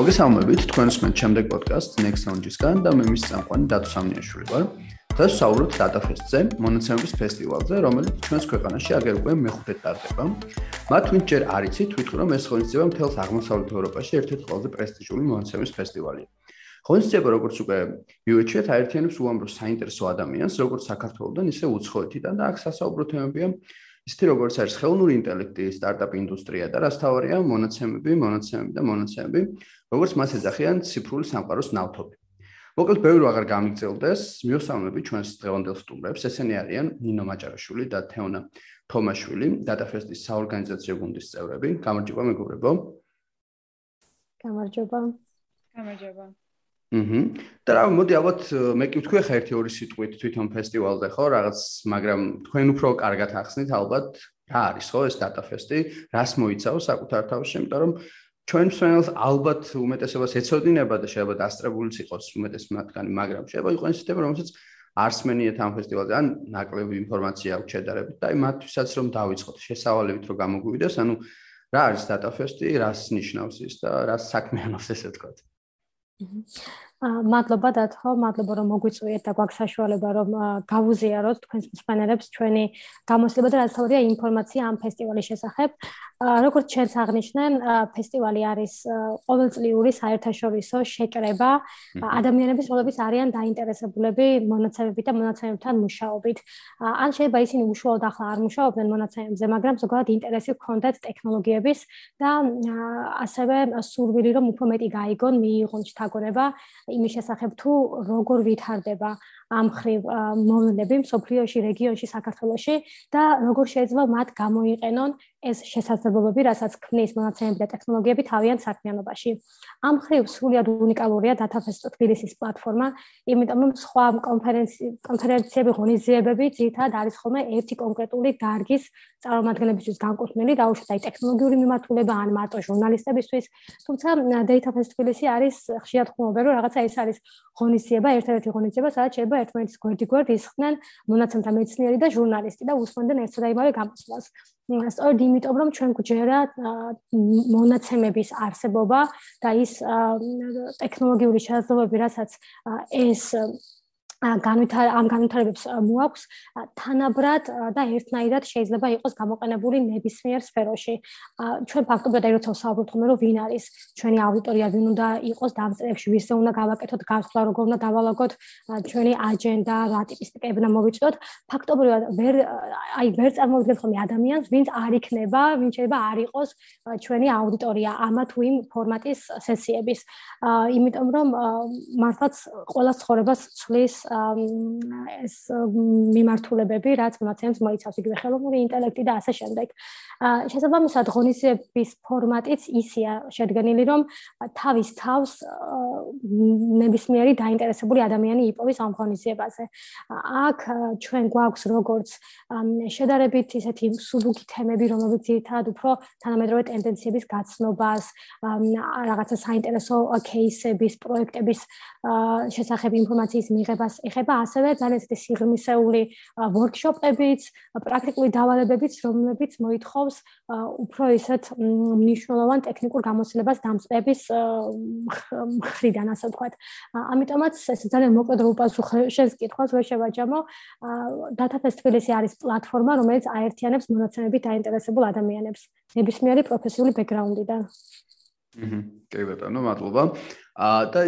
მოგესალმებით თქვენს მე შემდეგ პოდკასტ Next Lounge-ისგან და მე მის წამყვანი დათო სამნიაშვილი ვარ. დღეს საუბრობთ Data Fest-ზე, მონაცემების ფესტივალზე, რომელიც ჩვენს ქვეყანაში აგერ უკვე მეხუთე ტარდება. მათ ვინც ჯერ არ იცით, თვითონ რომ ეს ღონისძიება მთელს აღმოსავლეთ ევროპაში ერთ-ერთი ყველაზე პრესტიჟული მონაცემების ფესტივალია. ღონისძიება როგორც უკვე მიუჩვიეთ, აერთიანებს უამრავ საინტერესო ადამიანს, როგორც საქართველოსდან, ისე უცხოეთიდან და აქ სასაუბრო თემებია ისეთი როგორც არის ხელოვნური ინტელექტი, სტარტაპ ინდუსტრია და რასთავარია მონაცემები, მონაცემები და მონაცემები, როგორც მას ეძახიან ციფრული სამყაროს ნავთობი. მოკლედ, ბევრი აღარ გამიგზელდეს, მიოსალმები ჩვენს დღევანდელ სტუმრებს, ესენი არიან ნინო მაჭარაშვილი და თეონა თომაშვილი, დატაფესტის საორგანიზაციო გუნდის წევრები. გამარჯობა მეგობრებო. გამარჯობა. გამარჯობა. აჰა. და რა მოდი ალბათ მე კი ვთქვი ხა ერთი ორი სიტყვით თვითონ ფესტივალზე ხო რაღაც, მაგრამ თქვენ უფრო კარგად ახსნით ალბათ რა არის ხო ეს დატაფესტი, რას მოიცავს საკუთარ თავში, იმიტომ რომ ჩვენ მსმენელს ალბათ უმეტესობას ეცოდინება და შეიძლება დასწრებულიც იყოს უმეტეს მათგანი, მაგრამ შეიძლება იყოს ისეთები, რომელსაც არსმენიეთ ამ ფესტივალზე, ან ნაკლები ინფორმაცია აქვს შედარებით და მათთვისაც რომ დავიწყოთ შესავალებით რომ გამოგვივიდეს, ანუ რა არის დატაფესტი, რას ნიშნავს ის და რას საქმიანობს ესე ვთქვათ. Mm-hmm. მადლობა დათო, მადლობა რომ მოგვიწვიეთ და გვაქვს საშუალება რომ გავუზიაროთ თქვენს მსმენელებს ჩვენი გამოსლება და რაც თავია ინფორმაცია ამ ფესტივალის შესახებ. როგორც ჩვენს აღნიშნენ, ფესტივალი არის ყოველწლიური საერთაშორისო შეკრება ადამიანების, რომლებიც არიან დაინტერესებულები მონაცემებით და მონაცემებთან მუშაობით. ან შეიძლება ისინი უშუალოდ ახლა არ მუშაობდნენ მონაცემებზე, მაგრამ ზოგადად ინტერესი ჰქონდათ ტექნოლოგიების და ასევე სურვილი რომ უფრო მეტი გაიგონ, მიიღონ შთაგონება იმის შესახებ თუ როგორ ვითარდება ამ ხრივ მოვლენები სოფლიოში, რეგიონში, საქართველოში და როგორ შეიძლება მათ გამოიყენონ ეს შესაძლებლობები, რასაც ქმნის მონაცემები და ტექნოლოგიები თავიანთ საქმიანობაში. ამ ხრივ სრულიად უნიკალურია DataFest თბილისის პლატფორმა, იმიტომ რომ სხვა კონფერენციები, ღონისძიებები ძირითადად არის ხოლმე ერთი კონკრეტული დარგის წარმომადგენლებისთვის განკუთვნილი, დაუშვათ აი ტექნოლოგიური მიმართულება ან მარტო ჟურნალისტებისთვის, თუმცა DataFest თბილისი არის ხშირად ხმობენ, რომ რაღაცა ეს არის ღონისძიება, ერთ-ერთი ღონისძიება, სადაც შეიძლება ერთმანეთის გვერდიგვერდ ისხდნენ მონაცემთა მეცნიერი და ჟურნალისტი და უსმენდნენ ერთსა და იმავე გამოსვლას. სწორედ იმიტომ რომ ჩვენ გვჯერა მონაცემების არსებობა და ის ტექნოლოგიური შესაძლებლობები, რასაც ეს განვითარ ამ განვითარებებს მოაქვს თანაბრად და ერთნაირად შეიძლება იყოს გამოყენებული ნებისმიერ სფეროში. ჩვენ ფაქტობრივად აი როცა ვსაუბრობთ ხოლმე რომ ვინ არის ჩვენი აუდიტორია, ვინ უნდა იყოს დამწრებში, ვისზე უნდა გავაკეთოთ გასვლა, როგორ უნდა დავალაგოთ ჩვენი აჯენდა, რა ტიპის ტიპები უნდა მოვიწყოთ. ფაქტობრივად ვერ აი ვერ წარმოვიდგენთ ხოლმე ადამიანს, ვინც არ იქნება, ვინ შეიძლება არ იყოს ჩვენი აუდიტორია ამა თუ იმ ფორმატის სესიების. იმიტომ რომ მართლაც ყველა ცხოვრებას ცვლის ეს მიმართულებები, რაც მაცემს მოიცავს იგივე ხელოვნური ინტელექტი და ასე შემდეგ. შესაბამისად, ღონისძიების ფორმატიც ისეა შედგენილი, რომ თავის თავს ნებისმიერი დაინტერესებული ადამიანი იპოვის ამ ღონისძიებაზე. აქ ჩვენ გვაქვს როგორც შედარებით ისეთი მსუბუქი თემები, რომლებიც ძირითადად უფრო თანამედროვე ტენდენციების გაცნობას, რაღაცა საინტერესო кейსების, პროექტების შესახებ ინფორმაციის მიღებას ეხება ასევე ძალიან ისეთი სიღრმისეული ვორქშოპებიც, პრაქტიკული დავალებებიც, რომლებიც მოითხოვს უფრო ისეთ მნიშვნელოვან ტექნიკურ გამოცდილებას დამწყების მხრიდან, ასე ვთქვათ. ამიტომაც ეს ძალიან მოკლედ უპასუხე შენს კითხვას, ვერ შევაჯამო. Data Festival-ი არის პლატფორმა, რომელიც აერთიანებს მონაცემებით დაინტერესებულ ადამიანებს ნებისმიერი პროფესიული ბექგრაუნდიდან. კი ბატონო, მადლობა. აა და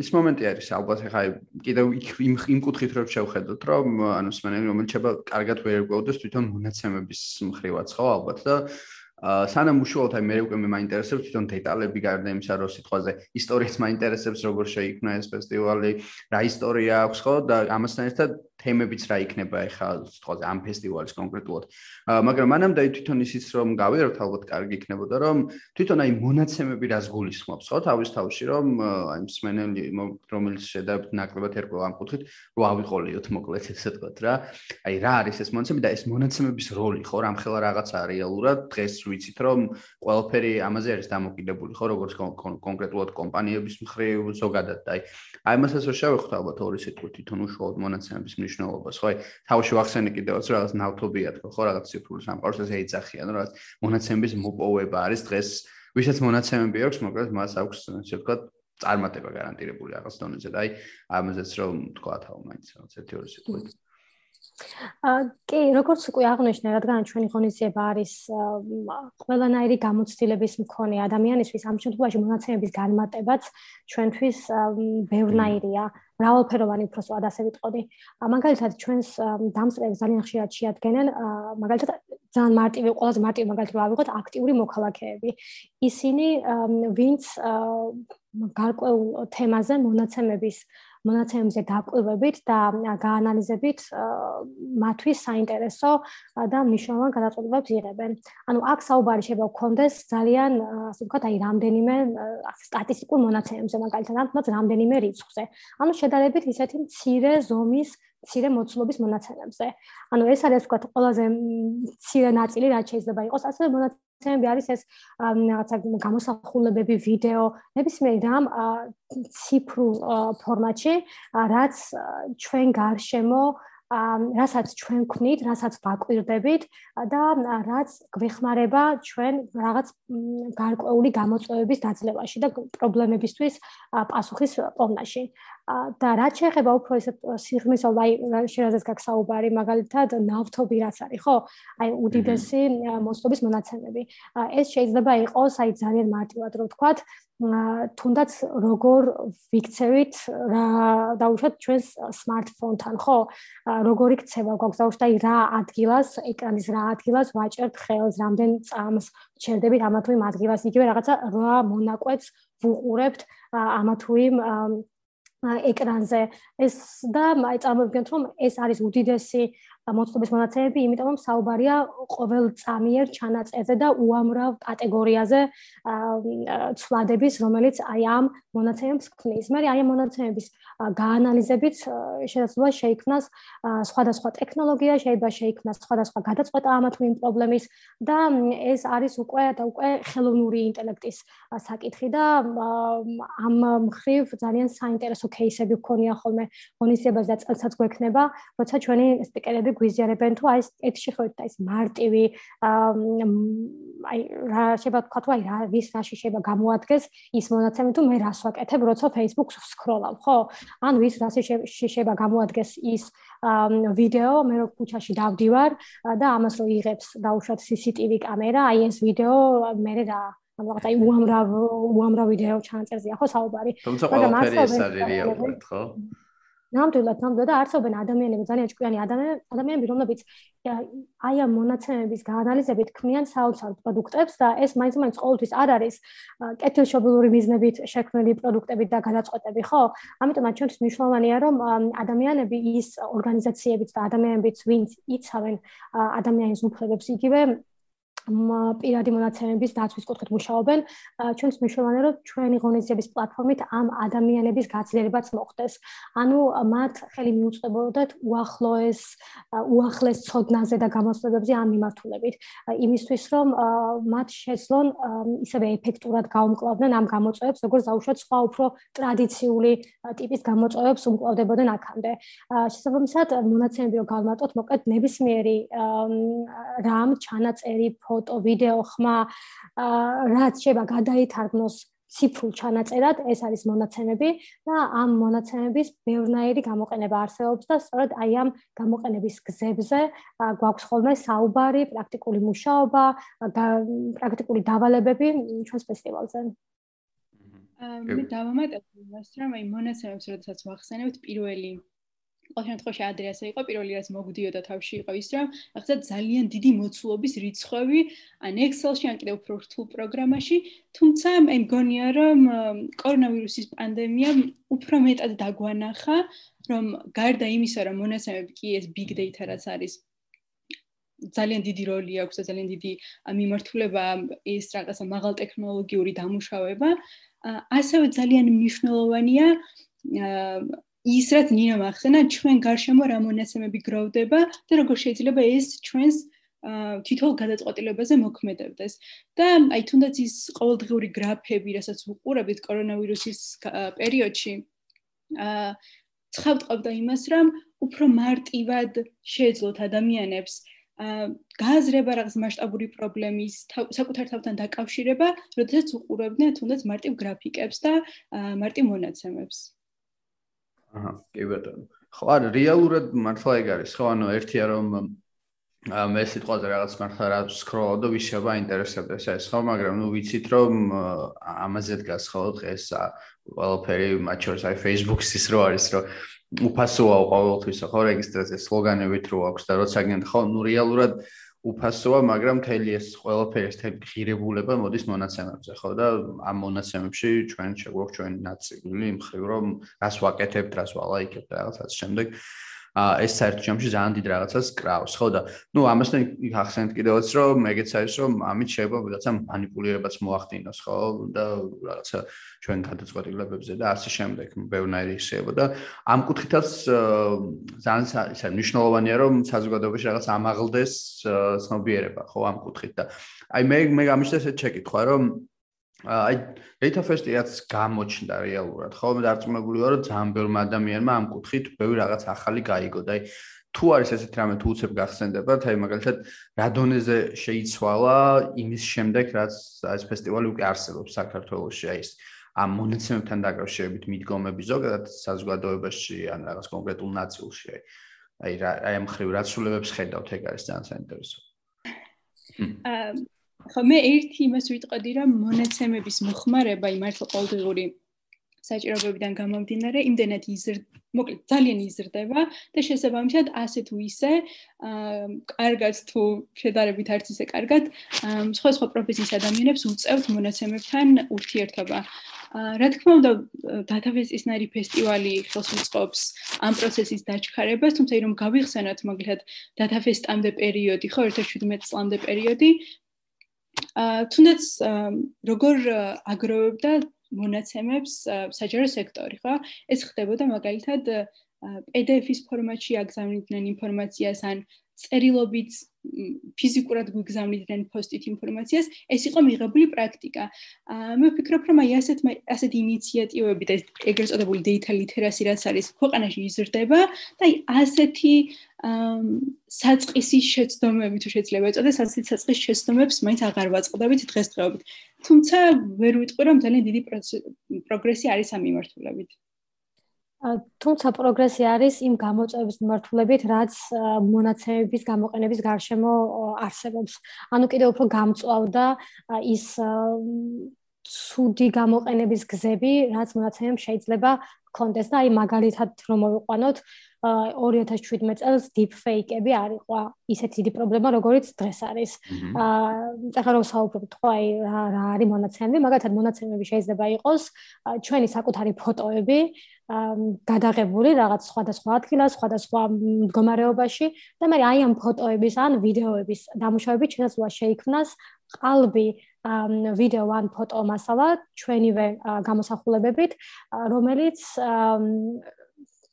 ის მომენტი არის ალბათ ხა კიდევ იმ იმ კუთხით რომ შევხედოთ რომ ანუ სმენელი რომელიც შეიძლება კარგად ვერ ეგვეოდეს თვითონ მონაცემების მხრივაც ხო ალბათ და აა სანამ უშუალოდ აი მე უკვე მე მაინტერესებს თვითონ დეტალები გარდა იმისა რომ სიტყვაზე ისტორიაც მაინტერესებს როგორ შეიქმნა ეს ფესტივალი რა ისტორია აქვს ხო და ამასთან ერთად თემებიც რა იქნება ახლა თქოზე ამ ფესტივალის კონკრეტულად. მაგრამ მანამდე თვითონ ისიც რომ გავიაროთ ალბათ კარგი იქნებოდა რომ თვითონ აი მონაცემები რას გულისხმობს ხო თავის თავში რომ აი მსმენელი რომელიც შედარებით ნაკლებად ერკვა ამ კუთხით რო ავიყოლიოთ მოკლედ ესე ვთქვათ რა. აი რა არის ეს მონაცემები და ეს მონაცემების როლი ხო რამხელა რაღაცა რეალურად დღეს ვიცით რომ ყველაფერი ამაზე არის დამოკიდებული ხო როგორც კონკრეტულად კომპანიების მხრივ ზოგადად აი აი მასაც რო შევეხოთ ალბათ ორი სიტყვით თვითონ უშუალოდ მონაცემების მნიშვნელობას, ხო? აი, თავში ვახსენე კიდევაც რაღაც ნავთობია თქო, ხო, რაღაც ციფრული სამყაროს ესე ეძახიან, რაღაც მონაცემების მოპოვება არის დღეს ვისაც მონაცემები აქვს, მოკლედ მას აქვს ასე ვთქვათ, წარმატება გარანტირებული რაღაც დონეზე და აი ამაზეც რომ თქვა თავ მაინც რაღაც ერთი ორი სიტყვით. კი, როგორც უკვე აღნიშნე, რადგან ჩვენი ღონისძიება არის ყველანაირი გამოცდილების მქონე ადამიანისთვის, ამ შემთხვევაში მონაცემების განმარტებაც ჩვენთვის ბევრნაირია, მრავალფეროვანი უბრალოდ ასე ვიტყოდი. მაგალითად, ჩვენს დამსწრეებს ძალიან ხშირად შეადგენენ, მაგალითად, ძალიან მარტივი, ყველაზე მარტივი მაგალითად ავიღოთ აქტიური მოქალაქეები. ისინი ვინც გარკვეულ თემაზე მონაცემების მონაცემებზე დაკვირვებით და გაანალიზებით მათთვის საინტერესო და მნიშვნელოვან გადაწყვეტილებებს იღებენ. ანუ აქ საუბარი შეიძლება გქონდეს ძალიან ასე ვთქვათ, აი რამდენიმე სტატისტიკურ მონაცემებზე, მაგალითად, თმაც რამდენიმე რიცხვზე. ანუ შედარებით ისეთი მცირე ზომის ცირე მოცულობის მონაცემებზე. ანუ ეს არის ვთქვათ ყველაზე ცირე ნაწილი რაც შეიძლება იყოს, ასევე მონაცემები თემები არის ეს რაღაცა გამოსახულებები, ვიდეო, ნებისმიერ რამ ციფრულ ფორმატში, რაც ჩვენ გარშემო რასაც ჩვენ ვქნით, რასაც ვაკვირდებით და რაც გვეხმარება ჩვენ რაღაც გარკვეული გამოწვევების დაძლევაში და პრობლემებისთვის პასუხის პოვნაში. და რაც შეეხება უფრო ეს სიღრმისო აი შეიძლება გაგსაუბარი მაგალითად ნავთობი რაც არის ხო? აი უდიდესი მოსლობის მონაცემები. ეს შეიძლება იყოს აი ძალიან მარტივად რო ვთქვათ თუნდაც როგორ ვიქცევით რა დაუშვათ ჩვენს smartphone-თან ხო? როგორი ქცევა გვაქვს დაუშვათ აი რა ადგილას ეკრანის რა ადგილას ვაჭერთ ხელს რამდენ წამს ჩერდებით ამა თუ იმ ადგილას იგივე რაღაცა რა მონაკვეთს ვუყურებთ ამა თუ იმ ეკრანზე. ეს და აი წარმოვიდგენთ რომ ეს არის უდიდესი მოცულობის მონაცემები, იმიტომ რომ საუბარია ყოველ წამიერ ჩანაწერზე და უამრავ კატეგორიაზე ცვლადების, რომელიც აი ამ მონაცემებს ქმნის. მე აი ამ მონაცემების გაანალიზებით შეიძლება შეიქმნას სხვადასხვა ტექნოლოგია, შეიძლება შეიქმნას სხვადასხვა გადაწყვეტა ამა თუ იმ პრობლემის და ეს არის უკვე და უკვე ხელოვნური ინტელექტის საკითხი და ამ მხრივ ძალიან საინტერესო кейსები გქონია ხოლმე ღონისძიებაზე და წელსაც გვექნება, როცა ჩვენი სპიკერები გვიზიარებენ თუ აი ეთში ხედავთ აი ეს მარტივი აი რა შეიძლება თქვა თუ აი რა ვის რაში შეიძლება გამოადგეს ის მონაცემი თუ მე რას ვაკეთებ როცა Facebook-ს ვსკროლავ ხო? ან ვის რაში შეიძლება გამოადგეს ის ვიდეო მე რო ქუჩაში დავდივარ და ამას რო იღებს დაუშვათ CCTV კამერა აი ეს ვიდეო მე რა ანუ რაღაც აი უამრავ უამრავ ვიდეო ჩანაწერზეა ხო საუბარი? თუმცა ყველაფერი ეს არის რეალურად ხო ნამდვილად ნამდვილად და არსებობენ ადამიანები ძალიან ჭკვიანი ადამიანები რომლებიც აი ამ მონაცემების გაანალიზებით ქმნიან საოცარ პროდუქტებს და ეს მაინც მაინც ყოველთვის არ არის კეთილშობილური მიზნებით შექმნილი პროდუქტები და გადაწყვეტები ხო? ამიტომაც ჩვენთვის მნიშვნელოვანია რომ ადამიანები ის ორგანიზაციებიც და ადამიანებიც ვინც იცავენ ადამიანის უფლებებს იგივე პირადი მონაცემების დაცვის კუთხით მუშაობენ, ჩვენს მნიშვნელოვანია რომ ჩვენი ღონისძიების პლატფორმით ამ ადამიანების გაძლიერებაც მოხდეს. ანუ მათ ხელი მიუწყებოდათ უახლოეს უახლეს ცოდნაზე და გამოსწორებებზე ამ მიმართულებით. იმისთვის რომ მათ შეძლონ ისევე ეფექტურად გაუმკლავდნენ ამ გამოწვევებს, როგორც დაუშვათ სხვა უფრო ტრადიციული ტიპის გამოწვევებს უმკლავდებოდნენ აქამდე. შესაბამისად, მონაცემები რო გავმარტოთ, მოკლედ ნებისმიერი რამ ჩანაწერი ფოტო, ვიდეო ხმა, რაც შეიძლება გადაითარგმნოს ციფრულ ჩანაწერად, ეს არის მონაცემები და ამ მონაცემების ბევრნაირი გამოყენება არსებობს და სწორედ აი ამ გამოყენების გზებზე გვაქვს ხოლმე საუბარი, პრაქტიკული მუშაობა, პრაქტიკული დავალებები ჩვენს ფესტივალზე. მე დავამატებ იმას, რომ აი მონაცემებს როდესაც ვახსენებთ პირველი ყოველ შემთხვევაში ადრე ასე იყო პირველი რაც მოგდიოდა თავში იყო ის რომ ახლა ძალიან დიდი მოცულობის რიცხვები ან Excel-ში ან კიდევ უფრო რთულ პროგრამაში თუმცა მე მგონია რომ კორონავირუსის პანდემია უფრო მეტად დაგვანახა რომ გარდა იმისა რომ მონაცემები კი ეს big data რაც არის ძალიან დიდი როლი აქვს და ძალიან დიდი მიმართულება ის რაღაცა მაღალ ტექნოლოგიური დამუშავება ასევე ძალიან მნიშვნელოვანია ის რაც ნინა მახსენა ჩვენ გარშემო რა მონაცემები გროვდება და როგორ შეიძლება ეს ჩვენს თითოეულ გადაწყვეტილებაზე მოქმედებდეს და აი თუნდაც ის ყოველდღიური გრაფები რასაც უყურებით კორონავირუსის პერიოდში აა ცხავთ ყავდა იმას რომ უფრო მარტივად შეეძლოთ ადამიანებს გააზრება რაღაც მასშტაბური პრობლემის, საკუთარ თავთან დაკავშირება, როდესაც უყურებდნენ თუნდაც მარტივ გრაფიკებს და მარტივ მონაცემებს. აჰა, კი ბატონო. ხო, არა, რეალურად მართლა ეგ არის, ხო, ანუ ერთია რომ მე სიტყვაზე რაღაც მართლა რა სკროლავ და ვიშება ინტერესებდეს ეს ხო, მაგრამ ნუ ვიცით რომ ამაზე დგას ხო დღეს ყველაფერი მათ შორის აი Facebook-ის რო არის რომ უფასოა ყოველთვის ხო რეგისტრაცია სლოგანებით რო აქვს და როცა გენ ხო ნუ რეალურად უფასოა მაგრამ თელი ეს ყველაფერი ეს ღირებულება მოდის მონაცემებზე ხო და ამ მონაცემებში ჩვენ შეგვაქვს ჩვენი ნაწილი იმ ხრივ რომ რას ვაკეთებთ რას ვალაიქებთ რაღაცას შემდეგ ეს საერთო ჯამში ძალიან დიდ რაღაცას კრავს, ხო და ნუ ამასთან იქ ახსენეთ კიდევაც რომ ეგეც არის რომ ამით შეიძლება რაღაცა манипулирებაც მოახდინოს, ხო და რაღაცა ჩვენ გადაწყვეტილებებზე და ასე შემდეგ ბევრნაირი შეიძლება და ამ კუთხითაც ძალიან ისე მნიშვნელოვანია რომ საზოგადოებაში რაღაც ამაღლდეს ცნობიერება, ხო ამ კუთხით და აი მე მე გამიშდა ესეთ შეკითხვა რომ აი data fest-იც გამოჩნდა რეალურად, ხო? დარწმუნებული ვარ, რომ ძალიან ბევრ ადამიანმა ამ კუთხით ბევრი რაღაც ახალი გაიგო და აი თუ არის ესეთ რამე თუ უცებ გახსენდებათ, აი მაგალითად რა დონეზე შეიცვალა იმის შემდეგ, რაც ეს ფესტივალი უკვე არსებობს საქართველოში, აი ეს ამ მონაცემებთან დაკავშირებით მიდგომები ზოგადად საზოგადოებაში ან რაღაც კონკრეტულ ნაწილში, აი აი რა აი ამ ხრივ რაცულებებს ხედავთ, ეგ არის ძალიან საინტერესო. აა ხო მე ერთი იმას ვიტყოდი რომ მონაცემების მოხმარება იმართლა ყოველდღიური საჭიროებებიდან გამომდინარე იმდენად იზრ მოკლედ ძალიან იზრდება და შესაბამისად ასე თუ ისე აა კარგად თუ შედარებით არც ისე კარგად სხვა სხვა პროფესიის ადამიანებს უწევთ მონაცემებთან ურთიერთობა. აა რა თქმა უნდა დათაბეზის ნარი ფესტივალი ხელს უწყობს ამ პროცესის დაჩქარებას, თუმცა რომ გავიხსენოთ მაგალითად დათაფესტამდე პერიოდი, ხო 17 წლამდე პერიოდი, თუნდაც როგორ აგროვებდა მონაცემებს საჯარო სექტორი, ხო? ეს ხდებოდა მაგალითად PDF-ის ფორმატში აგზავნიდნენ ინფორმაციას ან წერილობით ფიზიკურად გვიგზავნიდნენ პოსტით ინფორმაციას, ეს იყო მიღებული პრაქტიკა. აა მე ვფიქრობ, რომ აი ასეთ ასეთ ინიციატივები და ეგრეთ წოდებული data literacy რაც არის ქვეყანაში იზრდება და აი ასეთი აა საწყისის შეცდომები თუ შეიძლება ეწოდეს, ასეთი საწყის შეცდომებს მაინც აღარ ვაწყდებით დღესდღეობით. თუმცა ვერ ვიტყვი, რომ ძალიან დიდი პროგრესი არის ამ მიმართულებით. თუმცა პროგრესი არის იმ გამოწვევების მიმართულებით, რაც მონაცემების გამოყენების გარშემო არსებობს. ანუ კიდევ უფრო გამწვავდა ის ცუდი გამოყენების გზები, რაც მონაცემებს შეიძლება კონდეს და აი მაგალითად რომ მოვიყვანოთ 2017 წელს deepfake-ები არ იყო ისეთი დიდი პრობლემა, როგორიც დღეს არის. აა ახლა რომ საუბრობთ, ხო, აი რა რა არის მონაცემები, მაგალითად მონაცემები შეიძლება იყოს ჩვენი საკუთარი ფოტოები, გადაღებული რაღაც სხვადასხვა ადგილას, სხვადასხვა მდგომარეობაში და მე აი ამ ფოტოების ან ვიდეოების დამუშავებით შესაძლოა შეიქმნას ყალბი ვიდეო ან ფოტო მასალა ჩვენივე გამოსახულებებით, რომელიც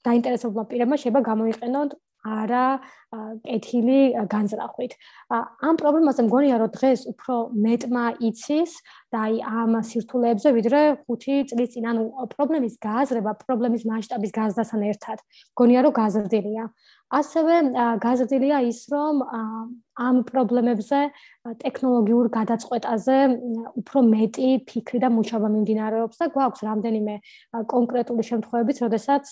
დაინტერესებულმა პირებმა შეიძლება გამოიყენონ არა კეთილი განზრახვით. ამ პრობლემაზე მგონია რომ დღეს უფრო მეტმა იცის და აი ამ სირთულეებზე ვიდრე 5 წლის წინ ანუ პრობლემის გააზრება, პრობლემის მასშტაბის გაზრდასთან ერთად მგონია რომ გაზრდილია. ასევე გაზრდილია ის რომ ამ პრობლემებზე ტექნოლოგიურ გადაწყვეტაზე უფრო მეტი ფიქრი და მუშაობა მიმდინარეობს და გვაქვს რამდენიმე კონკრეტული შემთხვევებიც, როდესაც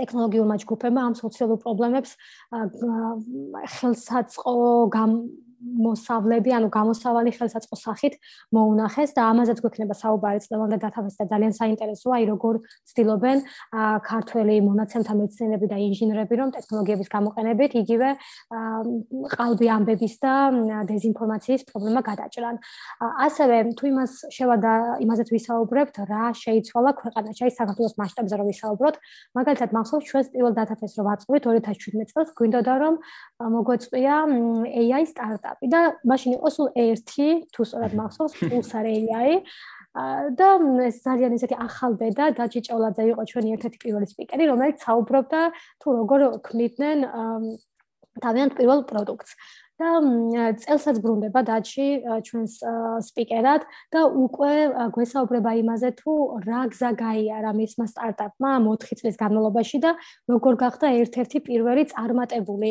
ტექნოლოგიურმა ჯგუფებმა ამ სოციალურ პრობლემებს ხელსაწყო მოსავლები, ანუ გამოსავალი ხელსაწყო სახით მოუნახეს და ამაზეც გვექნება საუბარი წლებამდე დათავეს და ძალიან საინტერესოა, აი როგორ ცდილობენ ქართველი მონაცემთა მეცნიერები და ინჟინრები, რომ ტექნოლოგიების გამოყენებით იგივე ყალბი ამბების და დეзинფორმაციის პრობლემა გადაჭრან. ასევე თუ იმას შევა და იმაზეც ვისაუბრებთ, რა შეიცვალა ქვეყანაში, აი საქართველოს მასშტაბზე რომ ვისაუბროთ, მაგალითად მახსოვს ჩვენს პირველ დათაფეს რომ ვაწყობთ 2017 წელს, გვინდოდა რომ მოგვეწვია AI სტარტ startup-ი და მაშინ იყო სულ ერთი, თუ სწორად მახსოვს, Pulsar AI. და ეს ძალიან ისეთი ახალბედა და ჯიჭოლაძე იყო ჩვენი ერთ-ერთი პირველი სპიკერი, რომელიც საუბრობდა თუ როგორ ქმნიდნენ თავიანთ პირველ პროდუქტს. და წელსაც ბრუნდება დაჩი ჩვენს სპიკერად და უკვე გვესაუბრება იმაზე თუ რა გზა გაიარა მისმა სტარტაპმა 4 წლის განმავლობაში და როგორ გახდა ერთ-ერთი პირველი წარმატებული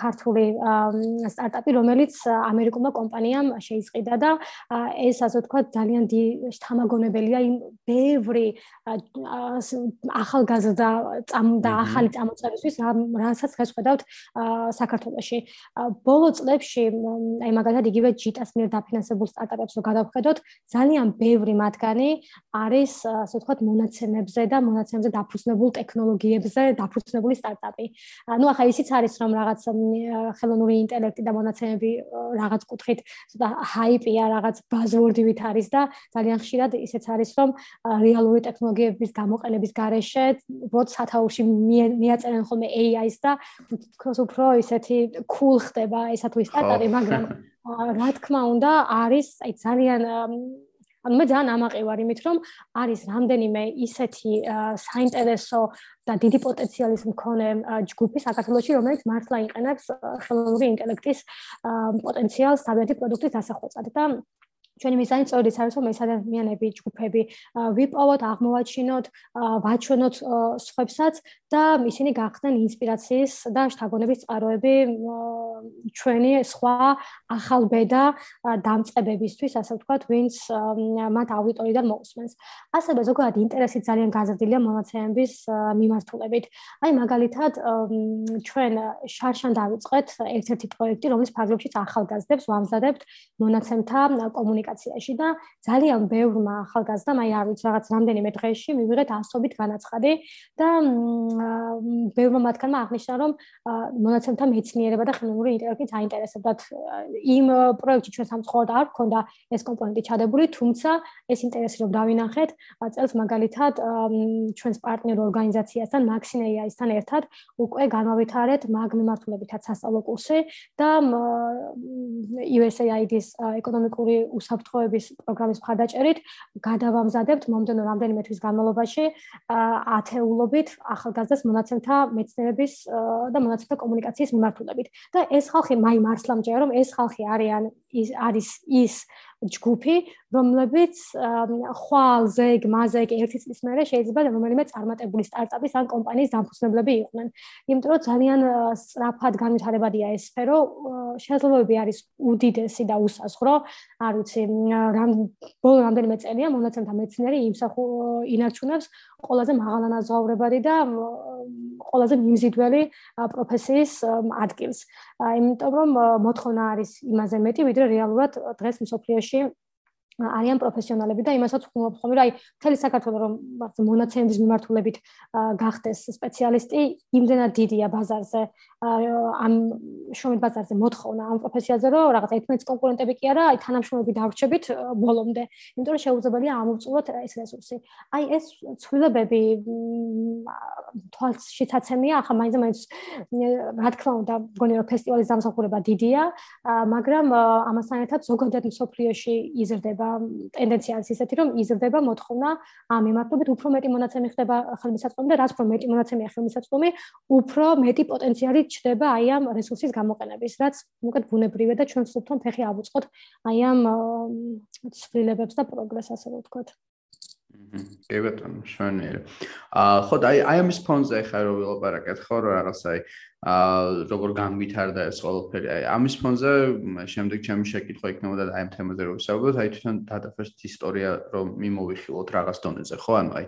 ქართული სტარტაპი რომელიც ამერიკულმა კომპანიამ შეისყიდა და ეს ასე ვთქვათ ძალიან შთამაგონებელია იმ ბევრი ახალგაზრდა და ახალი წამოწყებისთვის რასაც შეხედავთ საქართველოში. ბოლო წლებში აი მაგალითად იგივე ჯიტას მიერ დაფინანსებულ სტარტაპებს რო გადავხედოთ ძალიან ბევრი მათგანი არის ასე ვთქვათ მონაცემებზე და მონაცემებზე დაფუძნებულ ტექნოლოგიებზე დაფუძნებული სტარტაპი. ну ახლა ისიც არის რომ რაღაც ხელოვნური ინტელექტი და მონაცემები რაღაც კუთხით ცოტა ჰაიპია რაღაც ბაზვორდივით არის და ძალიან ხშირად ისეც არის რომ რეალური ტექნოლოგიების გამოყენების გარეშე უბრალოდ სათაურში მიაწერენ ხოლმე AI-ს და თქოს უფრო ისეთი cool ხდება ესა თუ სტარტაპი მაგრამ რა თქმა უნდა არის აი ძალიან ანუ მე ძალიან ამაყი ვარ იმით რომ არის რამდენიმე ისეთი საინტერესო და დიდი პოტენციალის მქონე ჯგუფი საქართველოში რომელიც მართლა იყენებს ხელოვნური ინტელექტის პოტენციალს თავიანთი პროდუქტის დასახვეწად. და ჩვენი მიზანი სწორედ ის არის რომ ეს ადამიანები ჯგუფები ვიპოვოთ, აღმოვაჩინოთ, ვაჩვენოთ სხვებსაც და ისინი გახდნენ ინსპირაციის და შთაგონების წყაროები ჩვენი სხვა ახალბედა დამწყებებისთვის, ასე ვთქვათ, ვინც მათ აუდიტორიიდან მოусმენს. ასევე ზოგადად ინტერესი ძალიან გაზრდილია მონაცემების მიმართულებით. აი მაგალითად ჩვენ შარშან დავიწყეთ ერთ-ერთი პროექტი, რომელიც ფარგლებშიც ახალგაზრდებს ვამზადებთ მონაცემთა კომუნიკაციას კომუნიკაციაში და ძალიან ბევრმა ახალგაზრდამ აი არ ვიცი რაღაც რამდენიმე დღეში მივიღეთ ასობით განაცხადი და ბევრმა მათგანმა აღნიშნა რომ მონაცემთა მეცნიერება და ხელოვნური ინტელექტი დაინტერესებდათ იმ პროექტში ჩვენ სამწუხაროდ არ გქონდა ეს კომპონენტი ჩადებული თუმცა ეს ინტერესი რომ დავინახეთ წელს მაგალითად ჩვენს პარტნიორ ორგანიზაციასთან Maxine-თან ერთად უკვე განავითარეთ მაგ მიმართულებითაც სასწავლო კურსი და USAID-ის ეკონომიკური უსაფრთხო საფრთხოების პროგრამის მხარდაჭერით გადავამზადებთ მომდენო რამდენიმე თვის განმავლობაში ათეულობით ახალგაზრდას მონაცემთა მეცნიერების და მონაცემთა კომუნიკაციის მიმართულებით. და ეს ხალხი მაი მართლა მჯერა რომ ეს ხალხი არიან ის არის ის ჯგუფი, რომლებიც ხვალ ზეგ მაზეგ ერთი წლის მერე შეიძლება რომელიმე წარმატებული სტარტაპის ან კომპანიის დამფუძნებლები იყვნენ. იმიტომ რომ ძალიან სწრაფად განვითარებადია ეს სფერო, შესაძლებლობები არის უდიდესი და უსაზღვრო. არ ვიცი, რამ ბოლო რამდენიმე წელია მონაცემთა მეცნიერი იმსახუ ინარჩუნებს ყველაზე მაღალანაზღაურებადი და ყველაზე მიმზიდველი პროფესიის ადგილს. იმიტომ რომ მოთხოვნა არის იმაზე მეტი, ვიდრე რეალურად დღეს მსოფლიოში relationship არიან პროფესიონალები და იმასაც ვხმობ ხოლმე რომ აი მთელი საქართველოს რომ მონაცემების მიმართულებით გახდეს სპეციალისტი იმდენად დიდია ბაზარზე. ამ შრომით ბაზარზე მოთხოვნა ამ პროფესიაზე რომ რაღაც 11 კონკურენტები კი არა აი თანამშრომლები დავრჩებით ბოლომდე. იმიტომ რომ შეუძლებელია ამოვწუროთ ეს რესურსი. აი ეს ცვლილებები თვალშიცაცემია ახლა მაინც მაინც რა თქმა უნდა მგონი რომ ფესტივალის დამსახურება დიდია მაგრამ ამასთან ერთად ზოგადად მსოფლიოში იზრდება ტენდენცია არის ისეთი, რომ იზრდება მოთხოვნა ამ მიმართულებით უფრო მეტი მონაცემი ხდება ხელმისაწვდომი და რაც უფრო მეტი მონაცემია ხელმისაწვდომი, უფრო მეტი პოტენციალი ჩდება აი ამ რესურსის გამოყენების, რაც უკეთ ბუნებრივია და ჩვენ ვსწრებთ ფეხი აბუწყოთ აი ამ ცვლილებებს და პროგრესს ასე ვთქვათ. კი ბატონო, შვენიერი. აა ხო და აი აი ამის ფონზე ხარ რო ვილაპარაკეთ ხო რა რაღაც აი აა როგორ განვითარდა ეს ყველაფერი. აი ამის ფონზე შემდეგ ჩემი შეკითხვა იქნებოდა აი ამ თემაზე რო ვისაუბროთ, აი თვითონ დატაფეს ისტორია რომ მიმოვიხილოთ რაღაც დონეზე, ხო? ანუ აი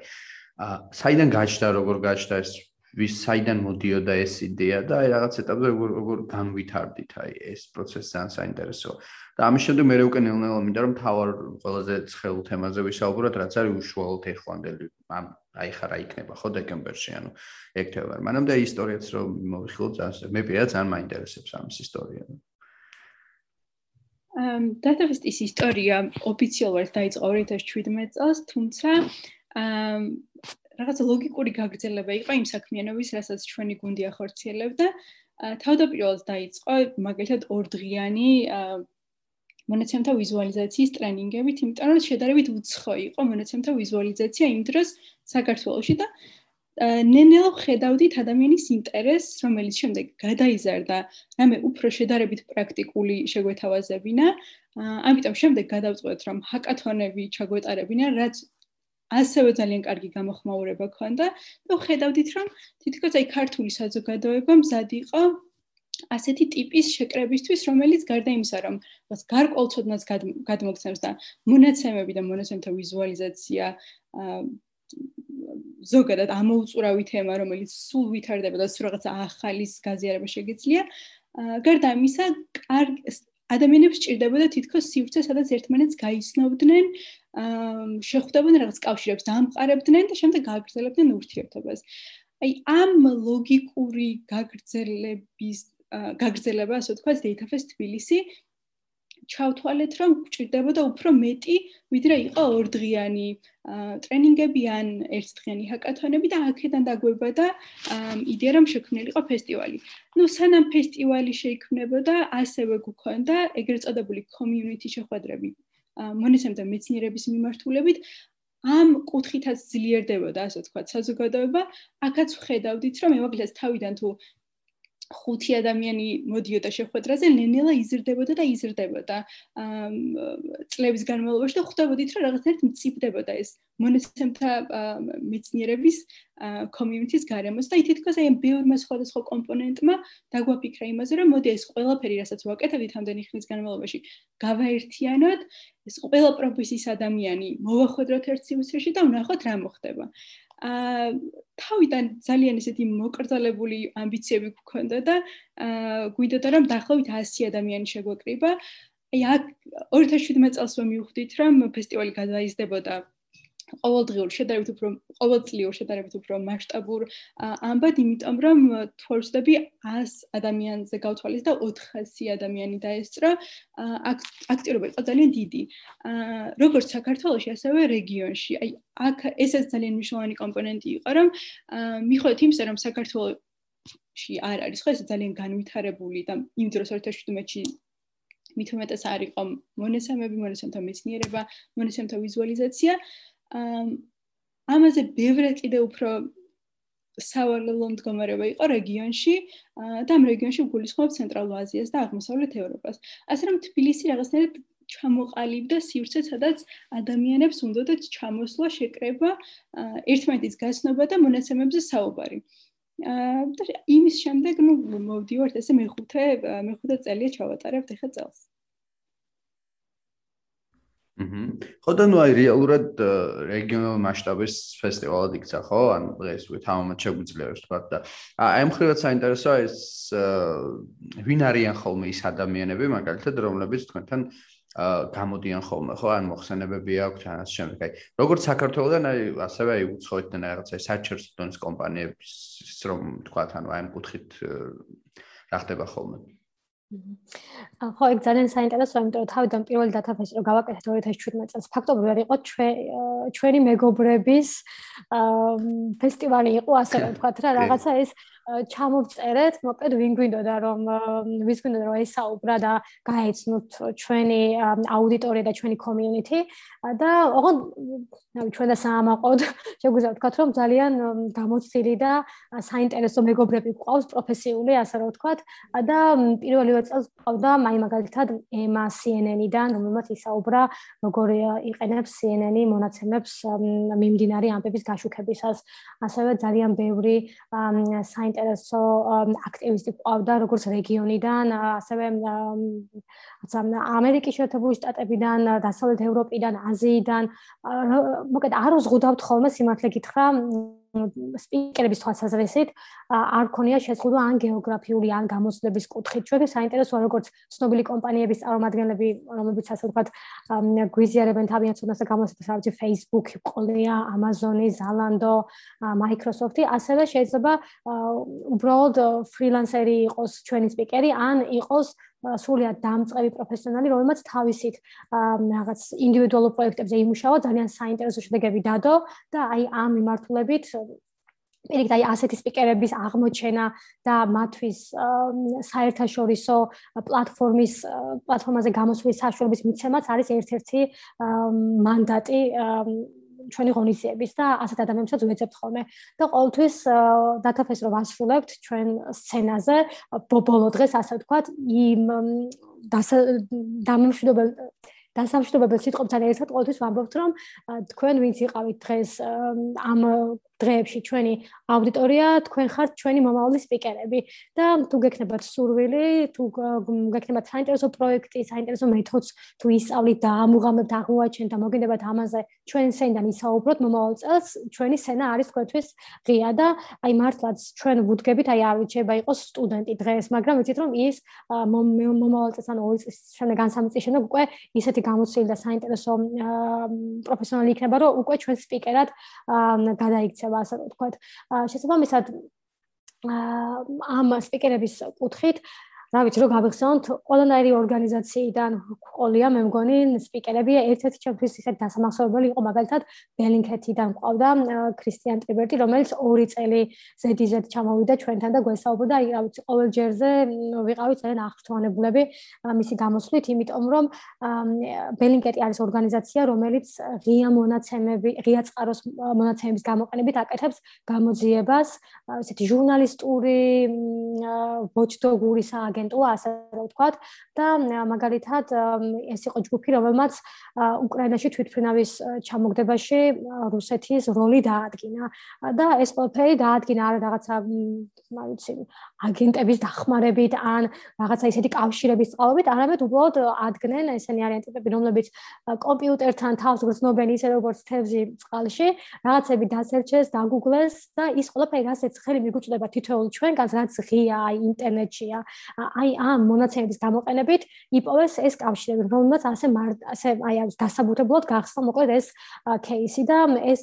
აა საიდან გაჩნდა, როგორ გაჩნდა ეს ვის საიდან მოდიოდა ეს იდეა და აი რაღაც ეტაპზე როგორ როგორ განვითარდით აი ეს პროცესი ძალიან საინტერესოა. და ამის შემდეგ მე უკვე ნელ-ნელა მინდა რომ თავარ ყველაზე ცხელ თემაზე ვისაუბროთ, რაც არის უშუალოდ ეხლანდელი ამ აი ხარა იქნება ხო დეკემბერში, ანუ ექთებარ. მანამდე ისტორიაც რომ მოვიხილოთ ძალიან მე პირადად ძალიან მაინტერესებს ამის ისტორია. ამ დატავისტის ისტორია ოფიციალურად დაიწყო 2017 წელს, თუმცა ამ რაღაც ლოგიკური გაგრძელება იყო იმ საქმიანობის, რასაც ჩვენი გუნდი ახორციელებდა. თავდაპირველად დაიწყო მაგალითად ორდღიანი მონაცემთა ვიზუალიზაციის ტრენინგებით, იმიტომ რომ შედარებით უცხო იყო მონაცემთა ვიზუალიზაცია იმ დროს საქართველოში და ნენელო ხედავდით ადამიანის ინტერესს, რომელიც შემდეგ გადაიზარდა, რამე უფრო შედარებით პრაქტიკული შეგვეთავაზებინა. ამიტომ შემდეგ გადავწყვეტ, რომ ჰაკათონები ჩაგვეტარებინა, რაც ასევე ძალიან კარგი გამოხმაურება ქონდა და ხედავდით, რომ თითქოს აი ქართული საზოგადოება მზად იყო ასეთი ტიპის შეკრებისთვის, რომელიც გარდა იმისა, რომ მას გარკვეულწოდნას გადმოგცემს და მონაცემები და მონაცემთა ვიზუალიზაცია ზოგადად ამოუწურავი თემა, რომელიც სულ ვითარდება და სულ რაღაცა ახალის გაზიარება შეგეძლია. გარდა ამისა, კარგ ადამიანებს ჭირდებოდა თითქოს სივრცე, სადაც ერთმანეთს გაიცნობდნენ, შეხვდებოდნენ რაღაც კავშირებს, დამყარებდნენ და შემდეგ გააგრძელებდნენ ურთიერთობას. აი ამ ლოგიკური გაგრძელების გაგრძელება, ასე ვთქვათ, Datafest თბილისი ჩავთვალეთ, რომ გვჭირდებოდა უფრო მეტი, ვიდრე იყო ორდღიანი ტრენინგები ან ერთდღიანი ჰაკათონები და აქედან დაგვებოდა იდეა, რომ შექმნილიყო ფესტივალი. ნუ სანამ ფესტივალი შეიქმნებოდა, ასევე გქონდა ეგრეთ წოდებული community შეხვედრები მონესემთა მეცნიერების მიმართულებით. ამ კუთხითაც ძლიერდებოდა, ასე ვთქვათ, საზოგადოება. აქაც ვხედავდით, რომ მოგლეს თავიდან თუ ხუთი ადამიანი მოდიოდა შეხვედრაზე, ნენელა იზრდებოდა და იზრდებოდა. აა წლების განმავლობაში და ხვდებოდით, რომ რაღაცნაირად მწიფდებოდა ეს მონაცემთა მეცნიერების community-ს გარემოს და თითქოს აი ბევრმა სხვადასხვა კომპონენტმა დაგვაფიქრა იმაზე, რომ მოდი ეს ყველაფერი, რასაც ვაკეთებთ ამდენი ხნის განმავლობაში, გავაერთიანოთ, ეს ყველა პროფესიის ადამიანი მოვახვედროთ ერთ სივრცეში და ვნახოთ რა მოხდება. აა თავიდან ძალიან ისეთი მოკრძალებული ამბიციები გქონდა და აა გვიდოდა რომ დაახლოებით 100 ადამიანი შეგვეკრიბა. აი აქ 2017 წელს რომ მივხვდით რომ ფესტივალი გადაიზრდებოდა ყოველდღიურ შედარებით უფრო ყოველწლიურ შედარებით უფრო მასშტაბურ ამბად, იმიტომ რომ თორსდები 100 ადამიანზე გავთვალის და 400 ადამიანი დაესწრო, აქტიურობა იყო ძალიან დიდი. როგორც საქართველოში, ასევე რეგიონში. აი აქ ესეც ძალიან მნიშვნელოვანი კომპონენტი იყო, რომ მიხვდეთ იმისა, რომ საქართველოში არ არის ხო ეს ძალიან განვითარებული და იმ დროს 2017-ში მით უმეტეს არ იყო მონესამები, მონესამთა მეცნიერება, მონესამთა ვიზუალიზაცია. ამაზე ბევრად კიდე უფრო სავალალო მდგომარეობა იყო რეგიონში და ამ რეგიონში გულისხმობ ცენტრალურ აზიას და აღმოსავლეთ ევროპას. ასე რომ თბილისი რაღაცნაირად ჩამოყალიბდა სივრცე, სადაც ადამიანებს უნდათ ჩამოსვლა, შეკრება, ერთმანეთის გასნობა და მონაცემებზე საუბარი. აა და იმის შემდეგ, ნუ მოვდივართ ესე მეხუთე მეხუთე წელია ჩავატარებთ ახლა წელს. ხო და ნუ აი რეალურად რეგიონალ მასშტაბის ფესტივალად იქცა ხო? ან დღეს ვით ამათ შეგვიძლია ვთქვა და აი მხრივაც საინტერესოა ეს ვინ არიან ხოლმე ის ადამიანები, მაგალითად, რომლებიც თქვენთან გამოდიან ხოლმე, ხო? ან მოხსენებები აქვთ ან ასე შემდეგ. აი როგორც საქართველოსთან აი ასევე აი უცხოეთთან რაღაცა საჩერს დონის კომპანიების რომ თქვა თან აი ამ კუთხით რა ხდება ხოლმე? ხო, ეგ ძალიან საინტერესოა, იმიტომ რომ თავიდან პირველი დათაფესი რომ გავაკეთეთ 2017 წელს, ფაქტობრივად იყო ჩვენი მეგობრების ფესტივალი იყო, ასე ვთქვათ რა, რაღაცა ეს ჩამოვწერეთ, მოკლედ ვინ გვინდოდა რომ ვის გვინდოდა რომ ესაუბრა და გაეცნოთ ჩვენი აუდიტორია და ჩვენი community. და ოღონდ ჩვენ და საამაყოდ შეგვიძლია ვთქვათ რომ ძალიან გამოცდილი და საინტერესო მეგობრები გვყავს პროფესიული ასე რომ ვთქვათ. და პირველივე წელს ყავდა მაი მაგალითად ემა CNN-დან რომელმაც ისაუბრა როგორ იყენებს CNN-ი მონაცემებს მიმდინარე ამბების გაშუქებისას. ასევე ძალიან ბევრი საინტერესო საინტერესო აქტივისტი ყავდა როგორც რეგიონიდან, ასევე ამერიკის შეერთებული შტატებიდან, დასავლეთ ევროპიდან, აზიიდან. მოკლედ არ უზღუდავთ ხოლმე სიმართლე გითხრა სპიკერების თვალსაზრისით არ ქონია შეზღუდვა ან გეოგრაფიული ან გამოცდების კუთხით. ჩვენ საინტერესოა როგორც ცნობილი კომპანიების წარმომადგენლები, რომლებიც ასე ვთქვათ, გვიზიარებენ თავიანთ ცოდნას და გამოცდას, რა ვიცი, Facebook, ყოლია, Amazon-ი, Zalando, Microsoft-ი, ასევე შეიძლება უბრალოდ ფრილანსერი იყოს ჩვენი სპიკერი ან იყოს სრულიად დამწყები პროფესიონალი, რომელმაც თავისით რაღაც ინდივიდუალურ პროექტებზე იმუშავა, ძალიან საინტერესო შედეგები დადო და აი ამ მიმართულებით პირიქით აი ასეთი სპიკერების აღმოჩენა და მათთვის საერთაშორისო პლატფორმის პლატფორმაზე გამოსვლის საშუალების მიცემაც არის ერთ-ერთი მანდატი ჩვენი ღონისძიების და ასეთ ადამიანებსაც ვეძებთ ხოლმე. და ყოველთვის დათაფეს რომ ასრულებთ ჩვენ სცენაზე ბოლო დღეს ასე ვთქვათ იმ დამშვიდობელ დასამშვიდობებელ სიტყვებთან ერთად ყოველთვის ვამბობთ რომ თქვენ ვინც იყავით დღეს ამ დღეებში ჩვენი აუდიტორია თქვენ ხართ ჩვენი მომავალი სპიკერები. და თუ გექნებათ სურვილი თუ გექნებათ საინტერესო პროექტი საინტერესო მეთოდს თუ ისწავლით და ამუღამებთ აღმოაჩენთ და მოგინდებათ ამაზე ჩვენ სენდან ისაუბროთ მომავალ წელს ჩვენი სცენა არის თქვენთვის ღია და აი მართლაც ჩვენ ვუდგებით აი არ ვიცება იყოს სტუდენტი დღეს მაგრამ ვიცით რომ ის მომავალ წელს ან ორი წლის შემდეგ ან სამი წლის შემდეგ უკვე ისეთი გამოცდილი და საინტერესო პროფესიონალი იქნება რომ უკვე ჩვენ სპიკერად გადაიქცევა შეიძლება ასე ვთქვათ. შესაბამისად ამ სპიკერების კუთხით რა ვიცი რომ გავიხსენოთ ყველანაირი ორგანიზაციიდან ყოლია მე მგონი სპიკერები ერთ-ერთი ჩემთვის ისეთ დასამახსოვრებელი იყო მაგალითად ბელინკეთიდან ყავდა ქრისტიან ტრიბერტი რომელიც ორი წელი ZDZ ჩამოვიდა ჩვენთან და გვესაუბრა აი რა ვიცი ყოველ ჯერზე ვიყავით ძალიან აღრთვანებულები მისი გამოსვლით იმიტომ რომ ბელინკეტი არის ორგანიზაცია რომელიც ღია მონაცემები ღია წყაროს მონაცემების გამოყენებით აკეთებს გამოძიებას ესეთი ჟურნალისტური ვოჩდოგური სააგენტო აგენტურა ასე ვთქვათ. და მაგალითად ეს იყო ჯგუფი რომელმაც უკრაინაში თვითფრინავის ჩამოგდებაში რუსეთის როლი დაადგინა. და ეს ყველაფერი დაადგინა არა რაღაცა რა ვიცი აგენტების დახმარებით ან რაღაცა ისეთი კავშირების წყალობით, არამედ უბრალოდ ადგენენ ესენი არიან ტიპები, რომლებიც კომპიუტერთან თავს გრძნობენ ისე როგორც თევზი წყალში, რაღაცები დასერჩეს, დაგუგლეს და ის ყველაფერი რასაც ხელი მიგუწვდება თითოეულ ჩვენგანს, რაც ღია აი ინტერნეტშია. აი ამ მონაცემების გამოყენებით იპოვეს ეს კავშირები, რომელმაც ასე ასე აი დასაბუთებულად გახსნა მოკლედ ეს кейსი და ეს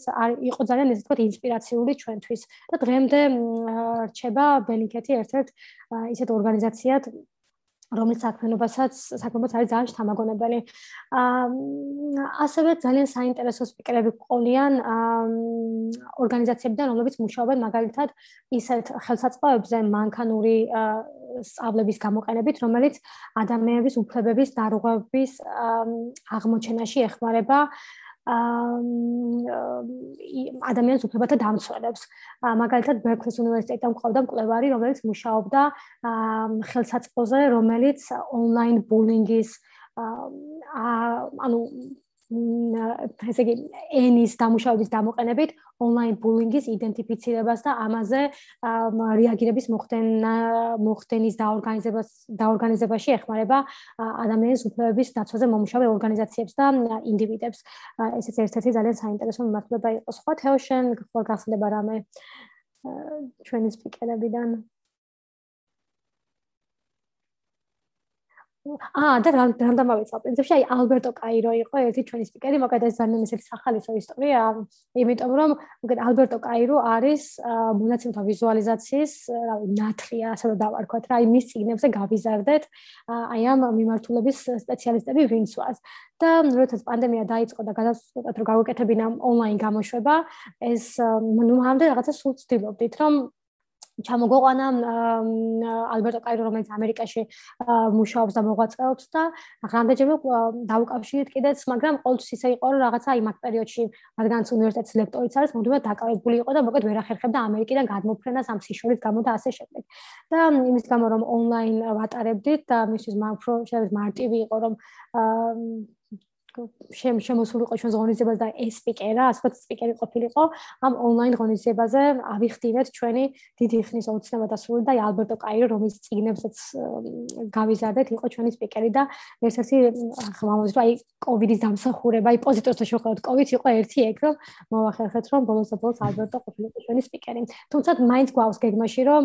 იყო ძალიან ესე თქვა ინსპირაციული ჩვენთვის და დღემდე რჩება ბენიკეტი ერთ ერთ-ერთ ისეთ ორგანიზაციად რომელიც საქმიანობასაც საქმიანობას არის ძალიან შთამაგონებელი. აა ასევე ძალიან საინტერესო სპიკერები ყოლიან აა ორგანიზაციებიდან, რომლებიც მუშაობენ მაგალითად ისეთ ხელსაწყოებზე მანქანური სწავლების გამოყენებით, რომელიც ადამიანების უფლებების დარღვევების აღმოჩენაში ეხმარება აა ადამიანის უფლებათა დამცველებს. მაგალითად, ბერკლის უნივერსიტეტთან ყავდა მკვლევარი, რომელიც მუშაობდა ხელსაწყოზე, რომელიც ონლაინ ბულინგის ანუ ესე იგი ენის დამუშავების დამოყენებით ონლაინ ბულინგის იდენტიფიცირებას და ამაზე რეაგირების მოხდენა მოხდენის დაორგანიზებას დაორგანიზებაში ეხმარება ადამიანის უფლებების დაცვაზე მომუშავე ორგანიზაციებს და ინდივიდებს. ესეც ერთ-ერთი ძალიან საინტერესო მიმართულება იყო. სხვა თეოშენ გახსენდება რამე ჩვენი სპიკერებიდან? აა და რამ დამავიწყო პრინციპში აი ალბერტო კაირო იყო ერთი ჩვენი სპიკერი მოკლედ ეს ძალიან ისეთი სახალისო ისტორია. იმიტომ რომ მოკლედ ალბერტო კაირო არის მონაცემთა ვიზუალიზაციის რავი ნათლია ასე რომ დავარქვათ რა აი მის ციგნებზე გავიზარდეთ აი ამ მიმართულების სპეციალისტები ვინც ვართ და როდესაც პანდემია დაიწყო და გადავწყვეტ რომ გავუკეთებინა ონლაინ გამოშვება ეს ნუ მამდე რაღაცა სულ ვცდილობდით რომ ჩამოგოყვანა ალბერტო კაირო რომელიც ამერიკაში მუშაობს და მოღვაწეობს და რამდენჯერმე დაუკავშირეთ კიდეც მაგრამ ყოველთვის ისე იყო რომ რაღაცა იმ აქ პერიოდში რადგანაც უნივერსიტეტის ლექტორიც არის მუდმივად დაკავებული იყო და მოკლედ ვერ ახერხებდა ამერიკიდან გადმოფრენას ამ სიშორის გამო და ასე შემდეგ. და იმის გამო რომ ონლაინ ვატარებდით და მისთვის უფრო შეიძლება მარტივი იყო რომ შემოსულიყო ჩვენ ღონისძიებას და ეს სპიკერა, ასე სპიკერი ყოფილიყო ამ ონლაინ ღონისძიებაზე ავიხდივეთ ჩვენი დიდი ხნის ოცნება დასრული და ალბერტო კაირო რომელიც ციგნებსაც გავიზარდეთ იყო ჩვენი სპიკერი და ერთ-ერთი ხმამოძ რა აი კოვიდის დამსახურება, აი პოზიტივთა შეხოთ კოვიდს იყო ერთი ეგ რომ მოახერხეთ რომ ბოლოს ბოლოს ალბერტო ყოფილიყო ჩვენი სპიკერი. თუმცა მაინც გვაქვს გეგმაში რომ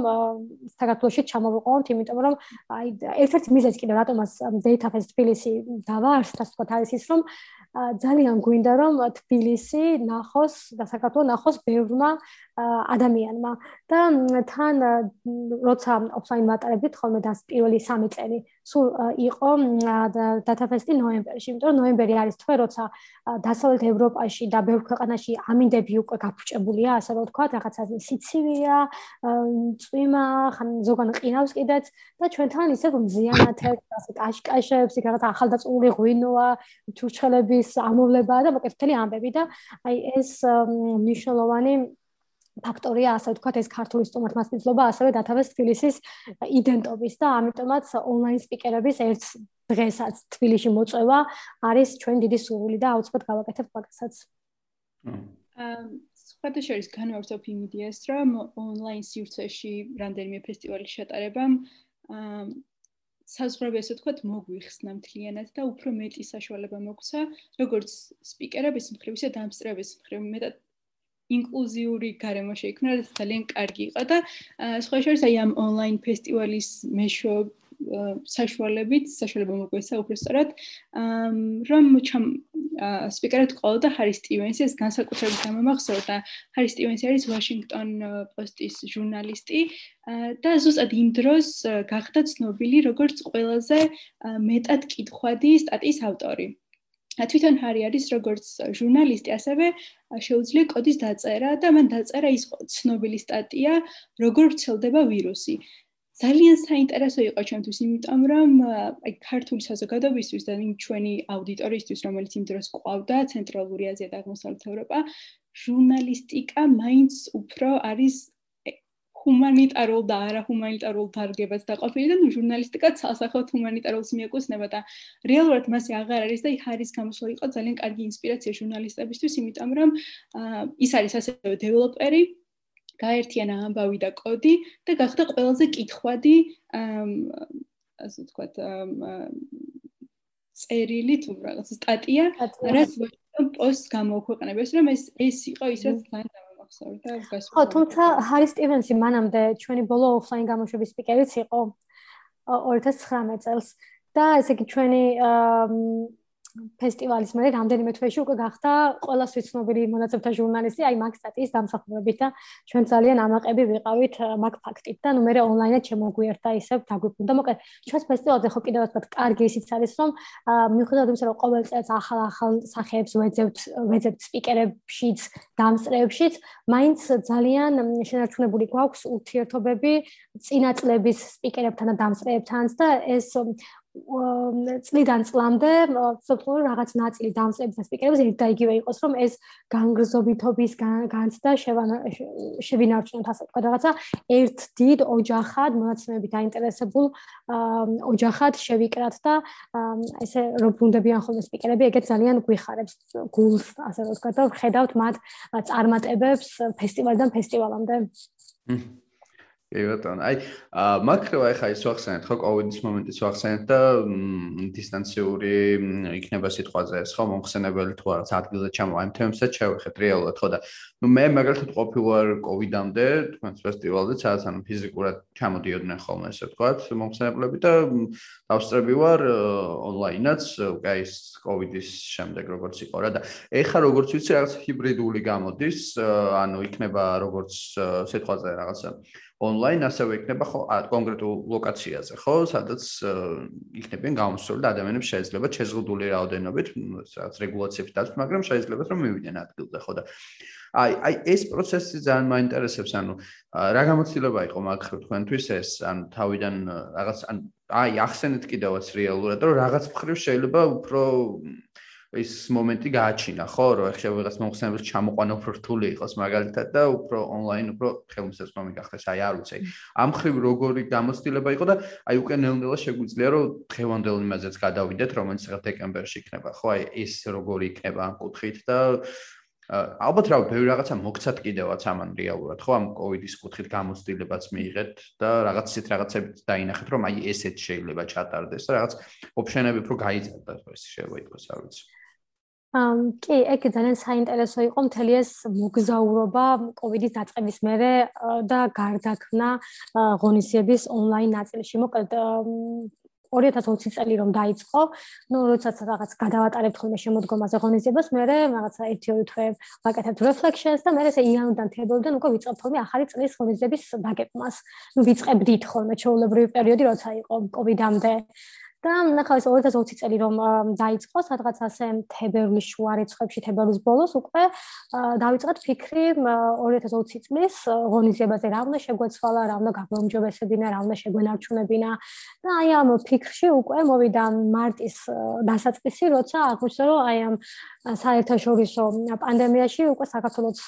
საქართველოში ჩამოვიყვანოთ, იმიტომ რომ აი ერთ-ერთი მიზეზი კიდე რატომაც data fest თბილისი დავარს, ასე ვთქვათ არის ის რომ ძალიან გვინდა რომ თბილისი ნახოს და საქართველოს ნახოს ბევრმა ადამიანმა. და თან როცა ოფლაინ მატარებით ხოლმე და პირველი 3 წელი სულ იყო დათაფესტი ნოემბერში, იმიტომ რომ ნოემბერი არის თვე, როცა დასავლეთ ევროპაში და ბევრ ქვეყანაში ამინდები უკვე გაფუჭებულია, ასე რომ ვთქვა, რაღაცა სიცივია, წვიმა, ხან ზოგან ყინავს კიდეც და ჩვენთან ისე მზიანათებს, ასე კაშკაშებს, იქ რაღაცა ახალდაწული ღვინოა, ჩურჩხელების ამოვლებაა და მოკლედ მთელი ამბები და აი ეს მნიშვნელოვანი ფაქტორია ასე ვთქვათ ეს ქართული სტუმართმასპინძლობა ასევე დათავეს თბილისის იდენტობის და ამიტომაც ონლაინ სპიკერების ერთ დღესაც თბილისში მოწევა არის ჩვენ დიდი სურვილი და აუცილებლად გავაკეთებთ მაგასაც. აა სხვათა შორის განვავრცობ იმ იდეას, რომ ონლაინ სივრცეში რამდენიმე ფესტივალის შეტარებამ აა საზღვრები ასე ვთქვათ მოგვიხსნა მთლიანად და უფრო მეტი საშუალება მოგვცა როგორც სპიკერების მხრივ ისე დამსწრების მხრივ მეტად ინკლუზიური გარემო შეიქმნა, რაც ძალიან კარგი იყო და სხვა შორის აი ამ ონლაინ ფესტივალის მეშვეო საშუალებით, საშუალება მოგვეცა უფრო სწორად, რომ ჩამ სპიკერად ყოლოდა ჰარი სტივენსი, ეს განსაკუთრებით გამომახსოვდა. ჰარი სტივენსი არის ვაშინგტონ პოსტის ჟურნალისტი და ზუსტად იმ დროს გახდა ცნობილი როგორც ყველაზე მეტად კითხვადი სტატიის ავტორი. თვითონ ჰარი არის როგორც ჟურნალისტი, ასევე შეუძლია კოდის დაწერა და მან დაწერა ის ცნობილი სტატია, როგორ ვრცელდება ვირუსი. ძალიან საინტერესო იყო ჩვენთვის, იმიტომ რომ აი ქართული საზოგადოებისთვის და იმ ჩვენი აუდიტორიისთვის, რომელიც იმ დროს ყვავდა ცენტრალური აზია და აღმოსავლეთ ევროპა, ჟურნალისტიკა მაინც უფრო არის ჰუმანიტარულ და არაჰუმანიტარულ თარგებას დაყოფილი და ნუ ჟურნალისტიკაც ასახავთ ჰუმანიტარულს მიეკუთვნება და რეალურად მასე აღარ არის და ჰარის გამოსვლა იყო ძალიან კარგი ინსპირაცია ჟურნალისტებისთვის, იმიტომ რომ ის არის ასევე დეველოპერი გაერთიანა ამბავი და კოდი და გახდა ყველაზე კითხვადი ასე ვთქვათ წერილი თუ რაღაც სტატია რაც პოსტს გამოუქვეყნებს რომ ეს ეს იყო ის რაც ძალიან ხო, თუმცა ჰარი სტივენსი მანამდე ჩვენი ბოლო ოფლაინ გამოშვების სპიკერიც იყო 2019 წელს. და ესე იგი ჩვენი ფესტივალის მე რამდენიმე თვეში უკვე გახდა ყველა სვიცნობილი მონაცემთა ჟურნალისტი აი მაგ სტატიის დამსახურებით და ჩვენ ძალიან ამაყები ვიყავით მაგ ფაქტით. და ნუ მე ონლაინად შემოგვიერთა ისევ დაგვიფუნდა მოკლედ ჩვენს ფესტივალზე ხო კიდევ ვთქვათ კარგი ისიც არის რომ მიუხედავად იმისა რომ ყოველ წელს ახალ ახალ სახეებს ვეძებთ ვეძებთ სპიკერებშიც დამსწრეებშიც მაინც ძალიან შენარჩუნებული გვაქვს ურთიერთობები წინაწლების სპიკერებთან და დამსწრეებთან და ეს წლიდან წლამდე სოფლურ რაღაც ნაწილი დამწების და სპიკერების ერთ და იგივე იყოს რომ ეს განგრზობითობის განცდა შევინარჩუნოთ ასე ვთქვათ რაღაცა. ერთ დიდ ოჯახად მონაცემებით დაინტერესებულ ოჯახად შევიკრათ და ესე რომ ბუნდებიან ხოლმე სპიკერები ეგეთ ძალიან გვიხარებს. გულს ასე ვთქვათ და ხედავთ მათ წარმატებებს ფესტივალიდან ფესტივალამდე კი ბატონო. აი, მაქროა ახლა ის ვახსენეთ, ხო, კოვიდის მომენტის ვახსენეთ და დისტანციური იქნება სიტყვაზე, ხო, მომხსენებელი თუ არა, ადგილზე ჩამო, აი თემსაც შევეხეთ რეალურად, ხო და ნუ მე მაგალითად ყოფილვარ კოვიდამდე, თქვენს ფესტივალზე, სადაც ანუ ფიზიკურად ჩამოდიოდნენ ხოლმე, ესე ვთქვათ, მომხსენებლები და დავსწრები ვარ ონლაინაც, აი ეს კოვიდის შემდეგ როგორც იყო რა და ეხა როგორც ვიცი, რაღაც ჰიბრიდული გამოდის, ანუ იქნება როგორც სიტყვაზე რაღაცა ონლაინ ასევე იქნება ხო კონკრეტულ ლოკაციაზე ხო? სადაც იქნებიან გამოსვლები და ადამიანებს შეიძლება შეზღუდული რაოდენობით რაღაც რეგულაციების დაცვა მაგრამ შეიძლება რომ მივიდნენ ადგილზე ხო? და აი აი ეს პროცესი ძალიან მაინტერესებს ანუ რა გამოცდილება იყო მაგხრივ თქვენთვის ეს ანუ თავიდან რაღაც აი ახსენეთ კიდევაც რეალურად რომ რაღაც მხრივ შეიძლება უფრო ის მომენტი გააჩინა, ხო, რომ ახლა ვიღაც მომხსენებელს ჩამოყვანა უფრო რთული იყოს მაგალითად და უფრო ონლაინ უფრო ხელმისაწვდომი გახდეს, აი არ ვიცი. ამ ხრივ როგორი გამოცდილება იყო და აი უკვე ნელ-ნელა შეგვიძლია რომ დღევანდელ იმაზეც გადავიდეთ, რომელიც რა დეკემბერში იქნება, ხო, აი ეს როგორი იქნება ამ კუთხით და ალბათ რა ბევრი რაღაცა მოგცათ კიდევაც ამან რეალურად, ხო, ამ კოვიდის კუთხით გამოცდილებაც მიიღეთ და რაღაც ისეთ რაღაცებს დაინახეთ, რომ აი ესეც შეიძლება ჩატარდეს და რაღაც ოფშენები უფრო გაიზარდას, ეს შეიძლება იყოს, არ ვიცი. ამ კი, ეგ ძალიან საინტერესო იყო მთელი ეს მოგზაურობა კოვიდის დაწყების მერე და გარდაქმნა ღონისძიების ონლაინ ნაწილში. მოკლედ 2020 წელი რომ დაიწყო, ну, როდესაც რაღაც გადავატარებთ ხოლმე შემოდგომაზე ღონისძიებას, მე რაღაცა 1-2 თვე ვაკეთებთ reflections და მე ესე იანიდან თებოდან უკვე ვიწყებთ ხოლმე ახალი წლის ღონისძიების დაგეგმას. ну, ვიწყებდით ხოლმე ჩაოლებრივი პერიოდი, როცა იყო COVID-ამდე. და ნახავ ეს 2020 წელი რომ დაიწყო სადღაც ასე თებერვლის შუა რიცხვებში თებერვლის ბოლოს უკვე დავიწყეთ ფიქრი 2020 წლის ღონისძიებაზე რა უნდა შეგვეცვალა რა უნდა გაგვეუმჯობესებინა რა უნდა შეგვენარჩუნებინა და აი ამ ფიქრში უკვე მოვიდა მარტის დასაწყისი როცა აღმოჩნდა რომ აი ამ საერთაშორისო პანდემიაში უკვე საქართველოს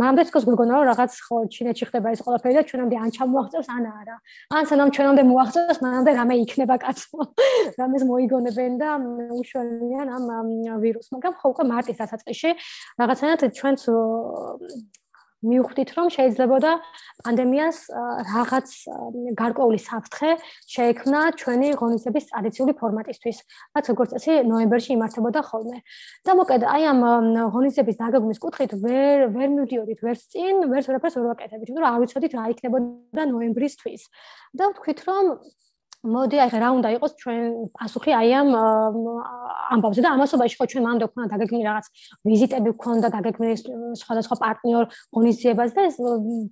მამდე თქოს გვეგონა რომ რაღაც ხო ჩინეთში ხდება ეს ყველაფერი და ჩვენამდე ან ჩამოაღწევს ან არა. ან სანამ ჩვენამდე მოაღწევს მანამდე რამე იქნება კაცო რამეს მოიგონებენ და უშველიან ამ ვირუსს. მაგრამ ხო უკვე მარტის დასაწყისში რაღაცნაირად ჩვენც მივხვდით რომ შეიძლებოდა პანდემიას რაღაც გარკვეული საფრთხე შეექმნა ჩვენი ღონისძიების ტრადიციული ფორმატისთვის. რაც როგორც წესი ნოემბერში იმართებოდა ხოლმე. და მოკლედ აი ამ ღონისძიების დაგეგმვის კუთხით ვერ ვერ მივდიოდით ვერც წინ, ვერც ვერაფერს ვერ ვაკეთებთ, იმიტომ რომ არ ვიცოდით რა იქნებოდა ნოემბრისთვის. და ვთქვით რომ მოდი აი რა უნდა იყოს ჩვენ პასუხი აი ამ ამბავზე და ამასობაში ხო ჩვენ მანდ გვქონდა დაგეგმილი რაღაც ვიზიტები გვქონდა დაგეგმილი სხვადასხვა პარტნიორ ღონისძიებას და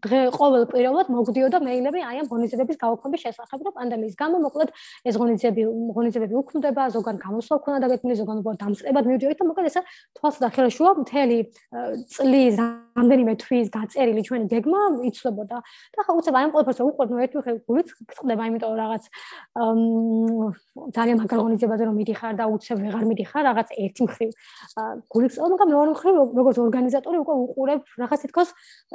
დღე ყოველ პიროვნად მოგვდიოდა მეილები აი ამ ღონისძიების გაუქმების შესახებ და პანდემიის გამო მოკლედ ეს ღონისძიები ღონისძიები უქმდება ზოგან გამოსვლა გვქონდა დაგეგმილი ზოგან უბრალოდ დამწყებად მივდიოდით და მოკლედ ესა თვალს და ხელშუა მთელი წლის რამდენიმე თვის გაწერილი ჩვენი გეგმა იცვლებოდა. და ხო უცებ აი ამ ყველაფერს უყვებ ნუ ერთი ხე გულით ხდება იმიტომ რომ რაღაც ძალიან მაგარ ორგანიზებაზე რომ მიდიხარ და უცებ ვეღარ მიდიხარ რაღაც ერთი მხრივ. წავა მაგრამ მეორე მხრივ როგორც ორგანიზატორი უკვე უყურებ რაღაც თითქოს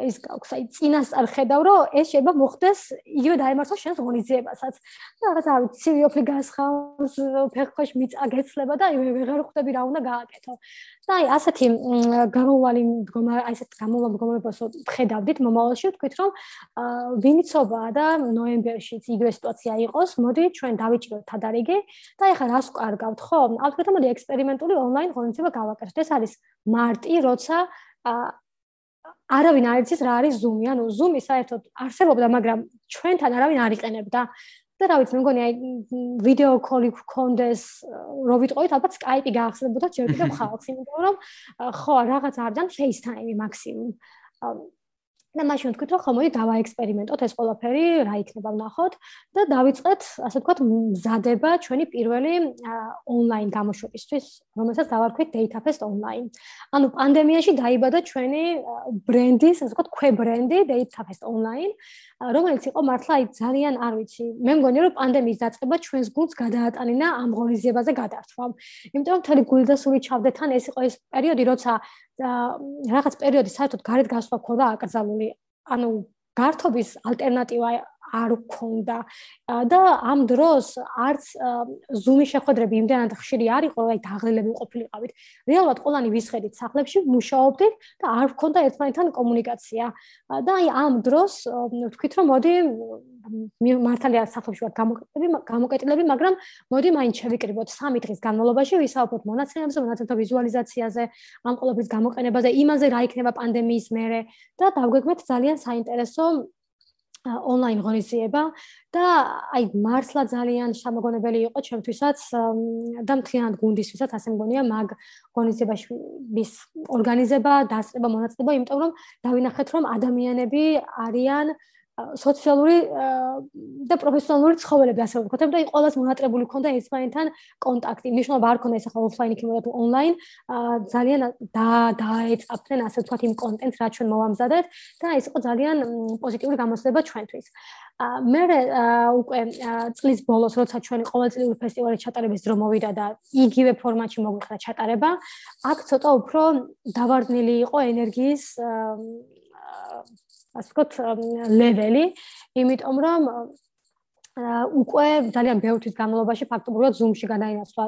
ის გაქვს აი წინასწარ ხედავ რომ ეს შეიძლება მოხდეს იგივე დაემართოს შენს ორგანიზებასაც და რაღაც ვიცი ცივი გასხავს ფეხქვეშ მიწა გეცლება და აი ვეღარ ხვდები რა უნდა გააკეთო აი ასეთი გამოვალი მდგომარე აი ესეთ გამოვალი მდგომარეობას ხედავდით მომავალში ვთქვით რომ ვინიცობა და ნოემბერშიც იგივე სიტუაცია იყოს მოდი ჩვენ დავიჭიროთ თადარიგი და ეხლა რას ვკარგავთ ხო? ალბათ მოდი ექსპერიმენტული ონლაინ ღონისძიება გავაკეთოთ. ეს არის მარტი, როცა არავინ არ იცის რა არის Zoom-ი, ანუ Zoom-ი საერთოდ არსებობდა, მაგრამ ჩვენთან არავინ არ იყენებდა. და რა ვიცი, მგონი აი ვიდეო კოლი გქონდეს, რო ვიტყოით, ალბათ Skype-ი გაახსენებოდა ჯერ კიდევ ხალხს, იმიტომ რომ ხო, რაღაც არ დან FaceTime-ი მაქსიმუმ. და მაშინ ვთქვით, რომ ხომ მოდი დავაექსპერიმენტოთ ეს ყველაფერი, რა იქნება ვნახოთ და დავიწყეთ, ასე ვთქვათ, მზადება ჩვენი პირველი ონლაინ გამოშვებისთვის, რომელსაც დავარქვით Datafest Online. ანუ პანდემიაში დაიბადა ჩვენი ბრენდის, ასე ვთქვათ, ქვე ბრენდი Datafest Online. რომელიც იყო მართლა აი ძალიან არ ვიცი. მე მგონი რომ პანდემიის დაწყება ჩვენს გულს გადაატანინა ამ ღონისძიებაზე გადართვამ. იმიტომ რომ თელი გული და სული ჩავდეთან ეს იყო ეს პერიოდი როცა რაღაც პერიოდი საერთოდ გარეთ გასვლა ქონდა აკრძალული ანუ გართობის ალტერნატივა არ გქონდა და ამ დროს არც ზუმის შეხვედრები იმდანად ხშირი არ იყო, აი დაღლილები ყოფილიყავით. რეალურად ყველანი ვისხედით სახლებში, მუშაობდით და არ გქონდა ერთმანეთთან კომუნიკაცია. და აი ამ დროს ვთქვით, რომ მოდი მართალია სახლებში ვარ გამოკეტილები, გამოკეტილები, მაგრამ მოდი მაინც შევიკრიბოთ 3 დღის განმავლობაში, ვისაუბროთ მონაცემებზე, მონაცემთა ვიზუალიზაციაზე, ამ ყოლობის გამოყენებაზე, იმაზე რა იქნება პანდემიის მერე და დავგეგმეთ ძალიან საინტერესო ონლაინ ღონისძიება და აი მართლა ძალიან შემოგონებელი იყო ჩემთვისაც და მთლიანად გუნდისთვისაც ასე მგონია მაგ ღონისძიებაში მის ორგანიზება, დასწრება, მონაწილეობა, იმიტომ რომ დავინახეთ რომ ადამიანები არიან სოციალური და პროფესიონალური ცხოველები ასე ვთქვათ, და აი ყოველს მონატრებული ქონდა ერთმანეთთან კონტაქტი. ნიშნობა არ ქონდა ეს ახლა ოფლაინ იქნება თუ ონლაინ, ძალიან და დაეწაფდნენ ასე ვთქვათ იმ კონტენტს, რაც ჩვენ მოვამზადეთ და ეს იყო ძალიან პოზიტიური გამოსვლება ჩვენთვის. მე უკვე წლის ბოლოს როცა ჩვენი ყოველწლიური ფესტივალის ჩატარების დრო მოვიდა და იგივე ფორმატში მოგვიხდა ჩატარება, აქ ცოტა უფრო დავარდნილი იყო ენერგიის ასე ვთქვათ, ლეველი, იმიტომ რომ უკვე ძალიან ბევრი თვის განმავლობაში ფაქტობრივად Zoom-ში გადაინაცვლა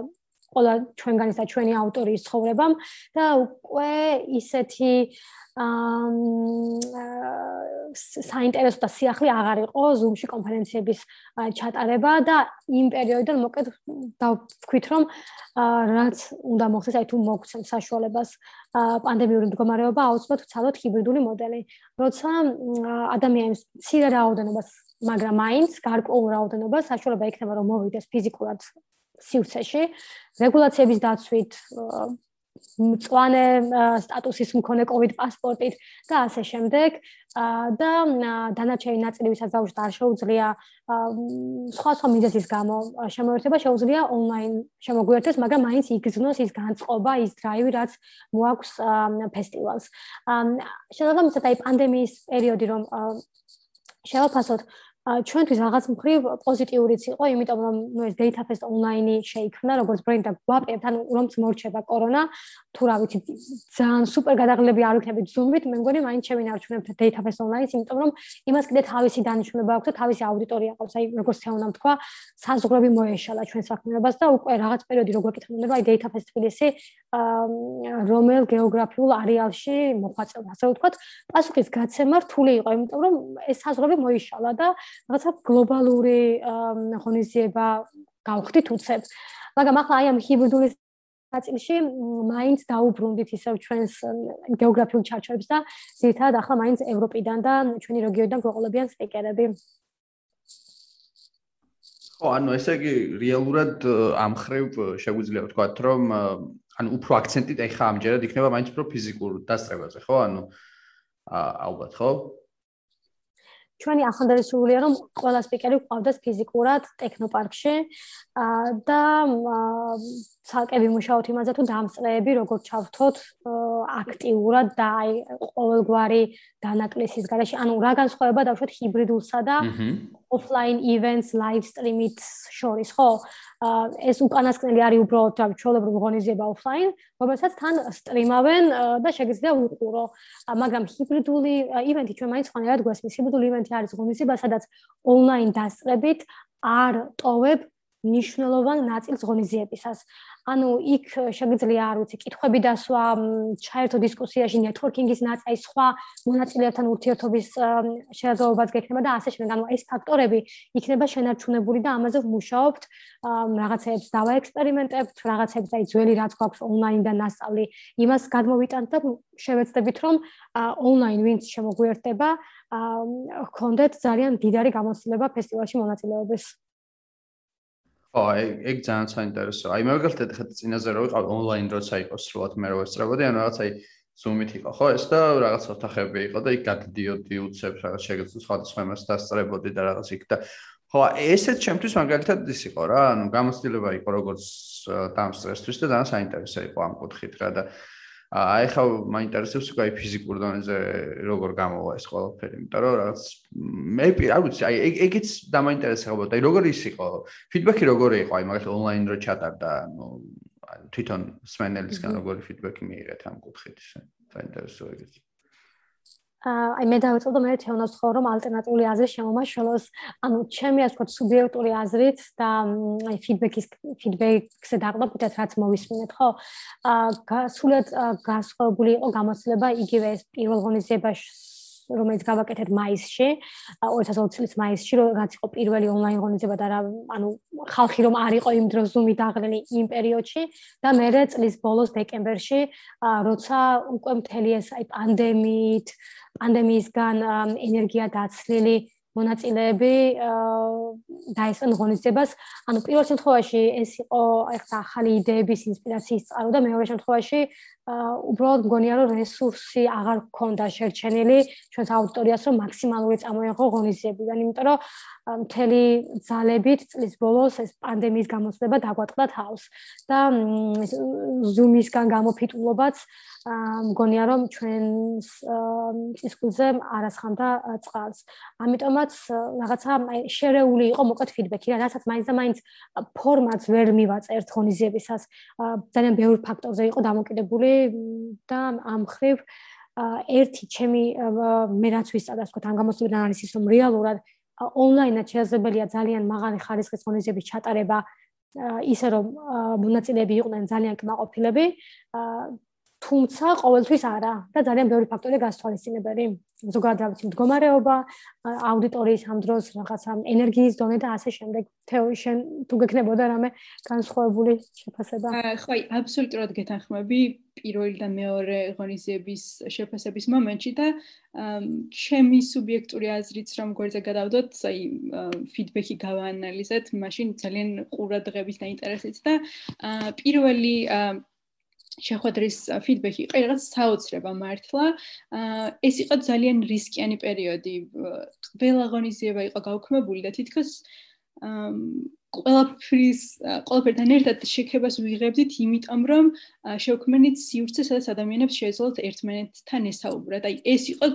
ყველა ჩვენგანის და ჩვენი ავტორის ცხოვრებამ და უკვე ისეთი აა საინტერესო და სიახლე აღარ იყო Zoom-ში კონფერენციების ჩატარება და იმ პერიოდიდან მოკლედ დავთქვით რომ რაც უნდა მოხდეს აი თუ მოგცემ საშუალებას პანდემიური მდგომარეობა აუცილებლად ვცალოთ ჰიბრიდული მოდელი. როცა ადამიანის ცირე რაოდენობას მაგრამ მაინც გარკვეულ რაოდენობას საშუალება ექნება რომ მოვიდეს ფიზიკურად სივრცეში რეგულაციების დაცვით მწვანე სტატუსის მქონე COVID პასპორტით და ასე შემდეგ და დანარჩენი ნაწილი ვისაც დაუშვათ არ შეუძლია სხვა სხვა მიზეზის გამო შემოერთება შეუძლია ონლაინ შემოგვიერთოს, მაგრამ მაინც იგრძნოს ის განწყობა, ის დრაივი, რაც მოაქვს ფესტივალს. შეიძლება მიცეთ აი პანდემიის პერიოდი რომ შევაფასოთ ჩვენთვის რაღაც მხრივ პოზიტიურიც იყო, იმიტომ რომ ნუ ეს Data Fest online-ი შეიქმნა, როგორც ბრენდი და გვაპერთ, ანუ რომც მორჩება კორონა, თუ რა ვიცი, ძალიან სუპერ გადაღლები არ ვიქნებით Zoom-ით, მე მგონი მაინც შევინარჩუნებთ Data Fest online-ს, იმიტომ რომ იმას კიდე თავისი დანიშნულება აქვს და თავისი აუდიტორია ყავს. აი, როგორც თეონამ თქვა, საზღვრები მოეშალა ჩვენ საქმიანობას და უკვე რაღაც პერიოდი როგორ კითხულობ, აი Data Fest თბილისი რომელ გეოგრაფიულ არეალში მოხვაწეობს, ასე ვთქვათ, პასუხის გაცემა რთული იყო, იმიტომ რომ ეს საზღვრები მოიშალა და რაღაცა გლობალური ღონისძიება გავხდით უცებ. მაგრამ ახლა აი ამ ჰიბრიდული ნაწილში მაინც დაუბრუნდით ისევ ჩვენს გეოგრაფიულ ჩარჩოებს და ზირთად ახლა მაინც ევროპიდან და ჩვენი რეგიონიდან გვეყოლებიან სპიკერები. ხო, ანუ ესე იგი რეალურად ამ ხრივ შეგვიძლია ვთქვათ, რომ ანუ უფრო აქცენტი და ეხა ამჯერად იქნება მაინც უფრო ფიზიკურ დასწრებაზე, ხო? ანუ ალბათ, ხო? ჩვენი ახანდელი სრულია რომ ყველა სპიკერი ყავდეს ფიზიკურად ტექნოპარკში და ცალკე ვიმუშაოთ იმაზე თუ დამსწრეები როგორ ჩავთოთ აქტიურად და აი ყოველგვარი დანაკლისის garaში ანუ რა განსხვავება დავშვათ ჰიბრიდულსა და offline events live stream-ით შორის ხო ეს უკანასკნელი არის უბრალოდ და ჩვეულებრივ ღონისძიება offline, რომელსაც თან სტრიმავენ და შეგიძლია უყურო. მაგრამ ჰიბრიდული ივენთი ჩვენ მაინც ხანერად გვესმის. ჰიბრიდული ივენთი არის ღონისძიება, სადაც online დასწრებით არ ტოვებ ნიშნულოვან ნაწილს ღონისძიებისას. ანუ იქ შეგიძლია არ ვიცი, კითხვები დასვა, ჩაერთო დისკუსიაში, ნეტვორკინგის ნაწილი, სხვა მონაწილეებთან ურთიერთობის შესაძლებლობაც გექნება და ასე შემდეგ. ანუ ეს ფაქტორები იქნება შენარჩუნებული და ამაზე ვმუშაობთ. რაღაცებს დავაექსპერიმენტებთ, რაღაცებს აი ძველი რაც გვაქვს ონლაინიდან ნასწავლი, იმას გადმოვიტანთ და შევეცდებით რომ ონლაინ ვინც შემოგვიერთდება, ჰქონდეთ ძალიან დიდარი გამოცდილება ფესტივალში მონაწილეობის. ხო, ეგ ძალიან საინტერესოა. აი მაგალითად ხეთ წინაზე რო ვიყავ ონლაინ როცა იყო სრულად მე რო ვესწრებოდი, ანუ რაღაც აი Zoom-ით იყო, ხო, ეს და რაღაც ოთახები იყო და იქ გადდიოდი უცებ რაღაც შეგეძლო სხვადასხვა იმას დასწრებოდი და რაღაც იქ და ხო, ესეც ჩემთვის მაგალითად ის იყო რა, ანუ გამოცდილება იყო როგორც დამსწრესთვის და ძალიან საინტერესო იყო ამ კუთხით რა და აი ხა მაინტერესებს უკვე ფიზიკურ დონეზე როგორ გამოვა ეს ყველაფერი, იმიტომ რომ რაღაც მე არ ვიცი, აი ეგეც დამაინტერესებოდა, აი როგორ ის იყო, ფიდბექი როგორი იყო, აი მაგალითად ონლაინ რო ჩატარდა, ანუ თვითონ სმენელისგან როგორი ფიდბექი მიიღეთ ამ კუთხით, საინტერესო ეგეც. აი მე დავიწყო მე თეონას ხო რომ ალტერნატიული აზრი შემომაშველოს ანუ ჩემი ასე ვთქვათ სუბიექტური აზრით და აი ფიდბექის ფიდბექზე დაყრდნობით რაც მოვისმინეთ ხო? აა სულად გასხოვებული იყო გამოცდილება იგივე ეს პირველ ღონისძიებაში რომელიც გავაკეთეთ მაისში 2020 წლის მაისში რაც იყო პირველი ონლაინ ღონისძიება და რა ანუ ხალხი რომ არ იყო იმ დროს ზუმი დაღლილი იმ პერიოდში და მე წლის ბოლოს დეკემბერში როცა უკვე მთელი ეს აი პანდემიით პანდემიისგან ენერგია დაცლილი მონაწილეები დაესწრნენ ღონისძიებას. ანუ პირველ შემთხვევაში ეს იყო ეხლა ახალი იდეების ინსპირაციის წყარო და მეორე შემთხვევაში უბრალოდ მგონია რომ რესურსი აღარ გქონდა შერჩენილი ჩვენს აუდიტორიას რომ მაქსიმალური წამოიღო ღონისძიებიდან, იმიტომ რომ მთელი ძალებით წლის ბოლოს ეს პანდემიის გამოცდება დაგვატყდა თავს და Zoom-ისგან გამოფიტულობაც მგონია რომ ჩვენს წისქვილზე არასხამდა წყალს. ამიტომაც რაღაცა შერეული იყო მოკლედ ფიდბექი, რასაც მაინც და მაინც ფორმატს ვერ მივაწერთ ღონისძიებისას. ძალიან ბევრი ფაქტორზე იყო დამოკიდებული და ამ ხრივ ერთი ჩემი მე რაც ვისწავლა, ვთქვათ, ამ გამოცდილებიდან არის ის, რომ რეალურად ონლაინად შესაძლებელია ძალიან მაღალი ხარისხის ღონისძიების ჩატარება ისე რომ მონაწილეები იყვნენ ძალიან კმაყოფილები თუმცა ყოველთვის არა და ძალიან ბევრი ფაქტორი გასთვალისწინებელი ზოგადად რა ვიცი მდგომარეობა აუდიტორიის ამ დროს რაღაცა ენერგიის დონე და ასე შემდეგ თეო შენ თუ გექნებოდა რამე განსხვავებული შეფასება? ხო აბსოლუტურად გეთანხმები პირველი და მეორე ღონისძიების შეფასების მომენტში და ჩემი სუბიექტური აზრიც რომ გვერდზე გადავდოთ აი ფიდბექი გავაანალიზეთ მაშინ ძალიან ყურადღების და ინტერესით და პირველი შეხვედრის ფიდბექი იყო რაღაც საოცრება მართლა. ეს იყო ძალიან რისკიანი პერიოდი. ყველა ღონისძიება იყო გაუქმებული და თითქოს ყველაფრის ყველაფერთან ერთად შექებას ვიღებდით, იმიტომ რომ შევქმნით სივრცე, სადაც ადამიანებს შეეძლოთ ერთმანეთთან ესაუბრათ. აი ეს იყო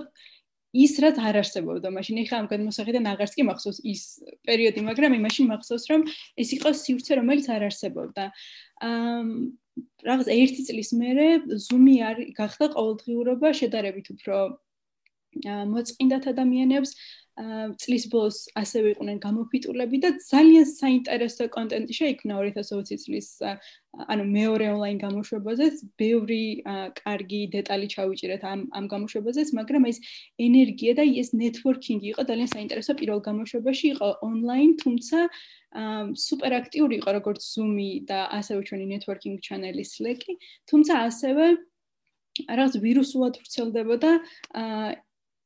ის რაც არ არსებობდა მაშინ ეხლა ამ გადმოსახედიდან აღარც კი მახსოვს ის პერიოდი, მაგრამ იმაში მახსოვს რომ ეს იყო სივრცე, რომელიც არ არსებობდა. რაღაც ერთი წლის მერე Zoom-ი არ გახდა ყოველდღიურობა შედარებით უფრო მოწყინდათ ადამიანებს წლის ბოლოს ასევე იყვნენ გამოფიტულები და ძალიან საინტერესო კონტენტი შეიქმნა 2020 წლის ანუ მეორე ონლაინ გამოშვებაზე, ბევრი კარგი დეტალი ჩავიჭირეთ ამ ამ გამოშვებაზე, მაგრამ ეს ენერგია და ეს ნეტვორკინგი იყო ძალიან საინტერესო პირველ გამოშვებაში, იყო ონლაინ, თუმცა სუპერ აქტიური იყო როგორც Zoom-ი და ასევე ჩვენი networking channel-ი Slack-ი, თუმცა ასევე რაღაც ვირუსულად ვრცელდებოდა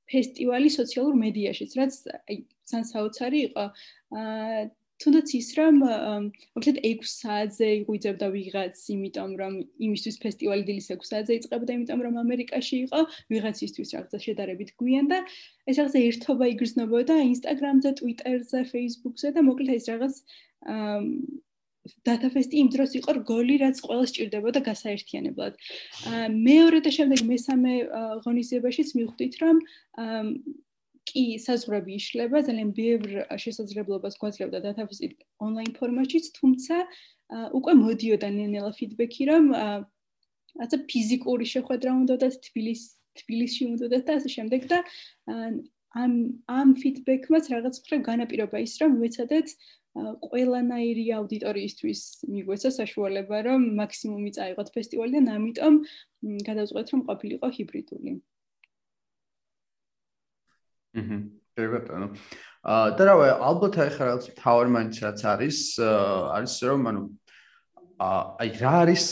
ფესტივალი სოციალურ მედიაშიც, რაც აი ძალიან საოცარი იყო. აა თუნდაც ის რომ მოკლედ 6 საათზე იღვიძებდა ვიღაც, იმიტომ რომ იმისთვის ფესტივალი დილის 6 საათზე იწყებოდა, იმიტომ რომ ამერიკაში იყო, ვიღაცისთვის რაღაცა შედარებით გვიან და ეს რაღაცა ერთობა იგრძნობოდა Instagram-ზე, Twitter-ზე, Facebook-ზე და მოკლედ ეს რაღაც აა დატაფესტი იმ დროს იყო რგოლი, რაც ყველას ჭირდებოდა გასაერთიანებლად. მეორე და შემდეგ მესამე ღონისძიებაშიც მივხვდით, რომ კი საზღვრები იშლება, ძალიან ბევრ შესაძლებლობას გვაძლევდა დატაფესტი ონლაინ ფორმატშიც, თუმცა უკვე მოდიოდა ნელ-ნელა ფიდბექი, რომ ააცა ფიზიკური შეხვედრა უნდა და თბილის თბილისში უნდა და ასე შემდეგ და ამ ამ ფიდბექმაც რაღაც მხრივ განაპირობა ის, რომ ვეცადეთ ყველანაირი აუდიტორიისთვის მიგვეცა საშუალება, რომ მაქსიმუმი წაიღოთ ფესტივალიდან, ამიტომ გადავწყვეტ, რომ ყოფილიყო ჰიბრიდული. აჰა, შეგატანო. აა და რავი, ალბათ ახლა რაღაც თავი მაინც რაც არის, არის რომ ანუ აი რა არის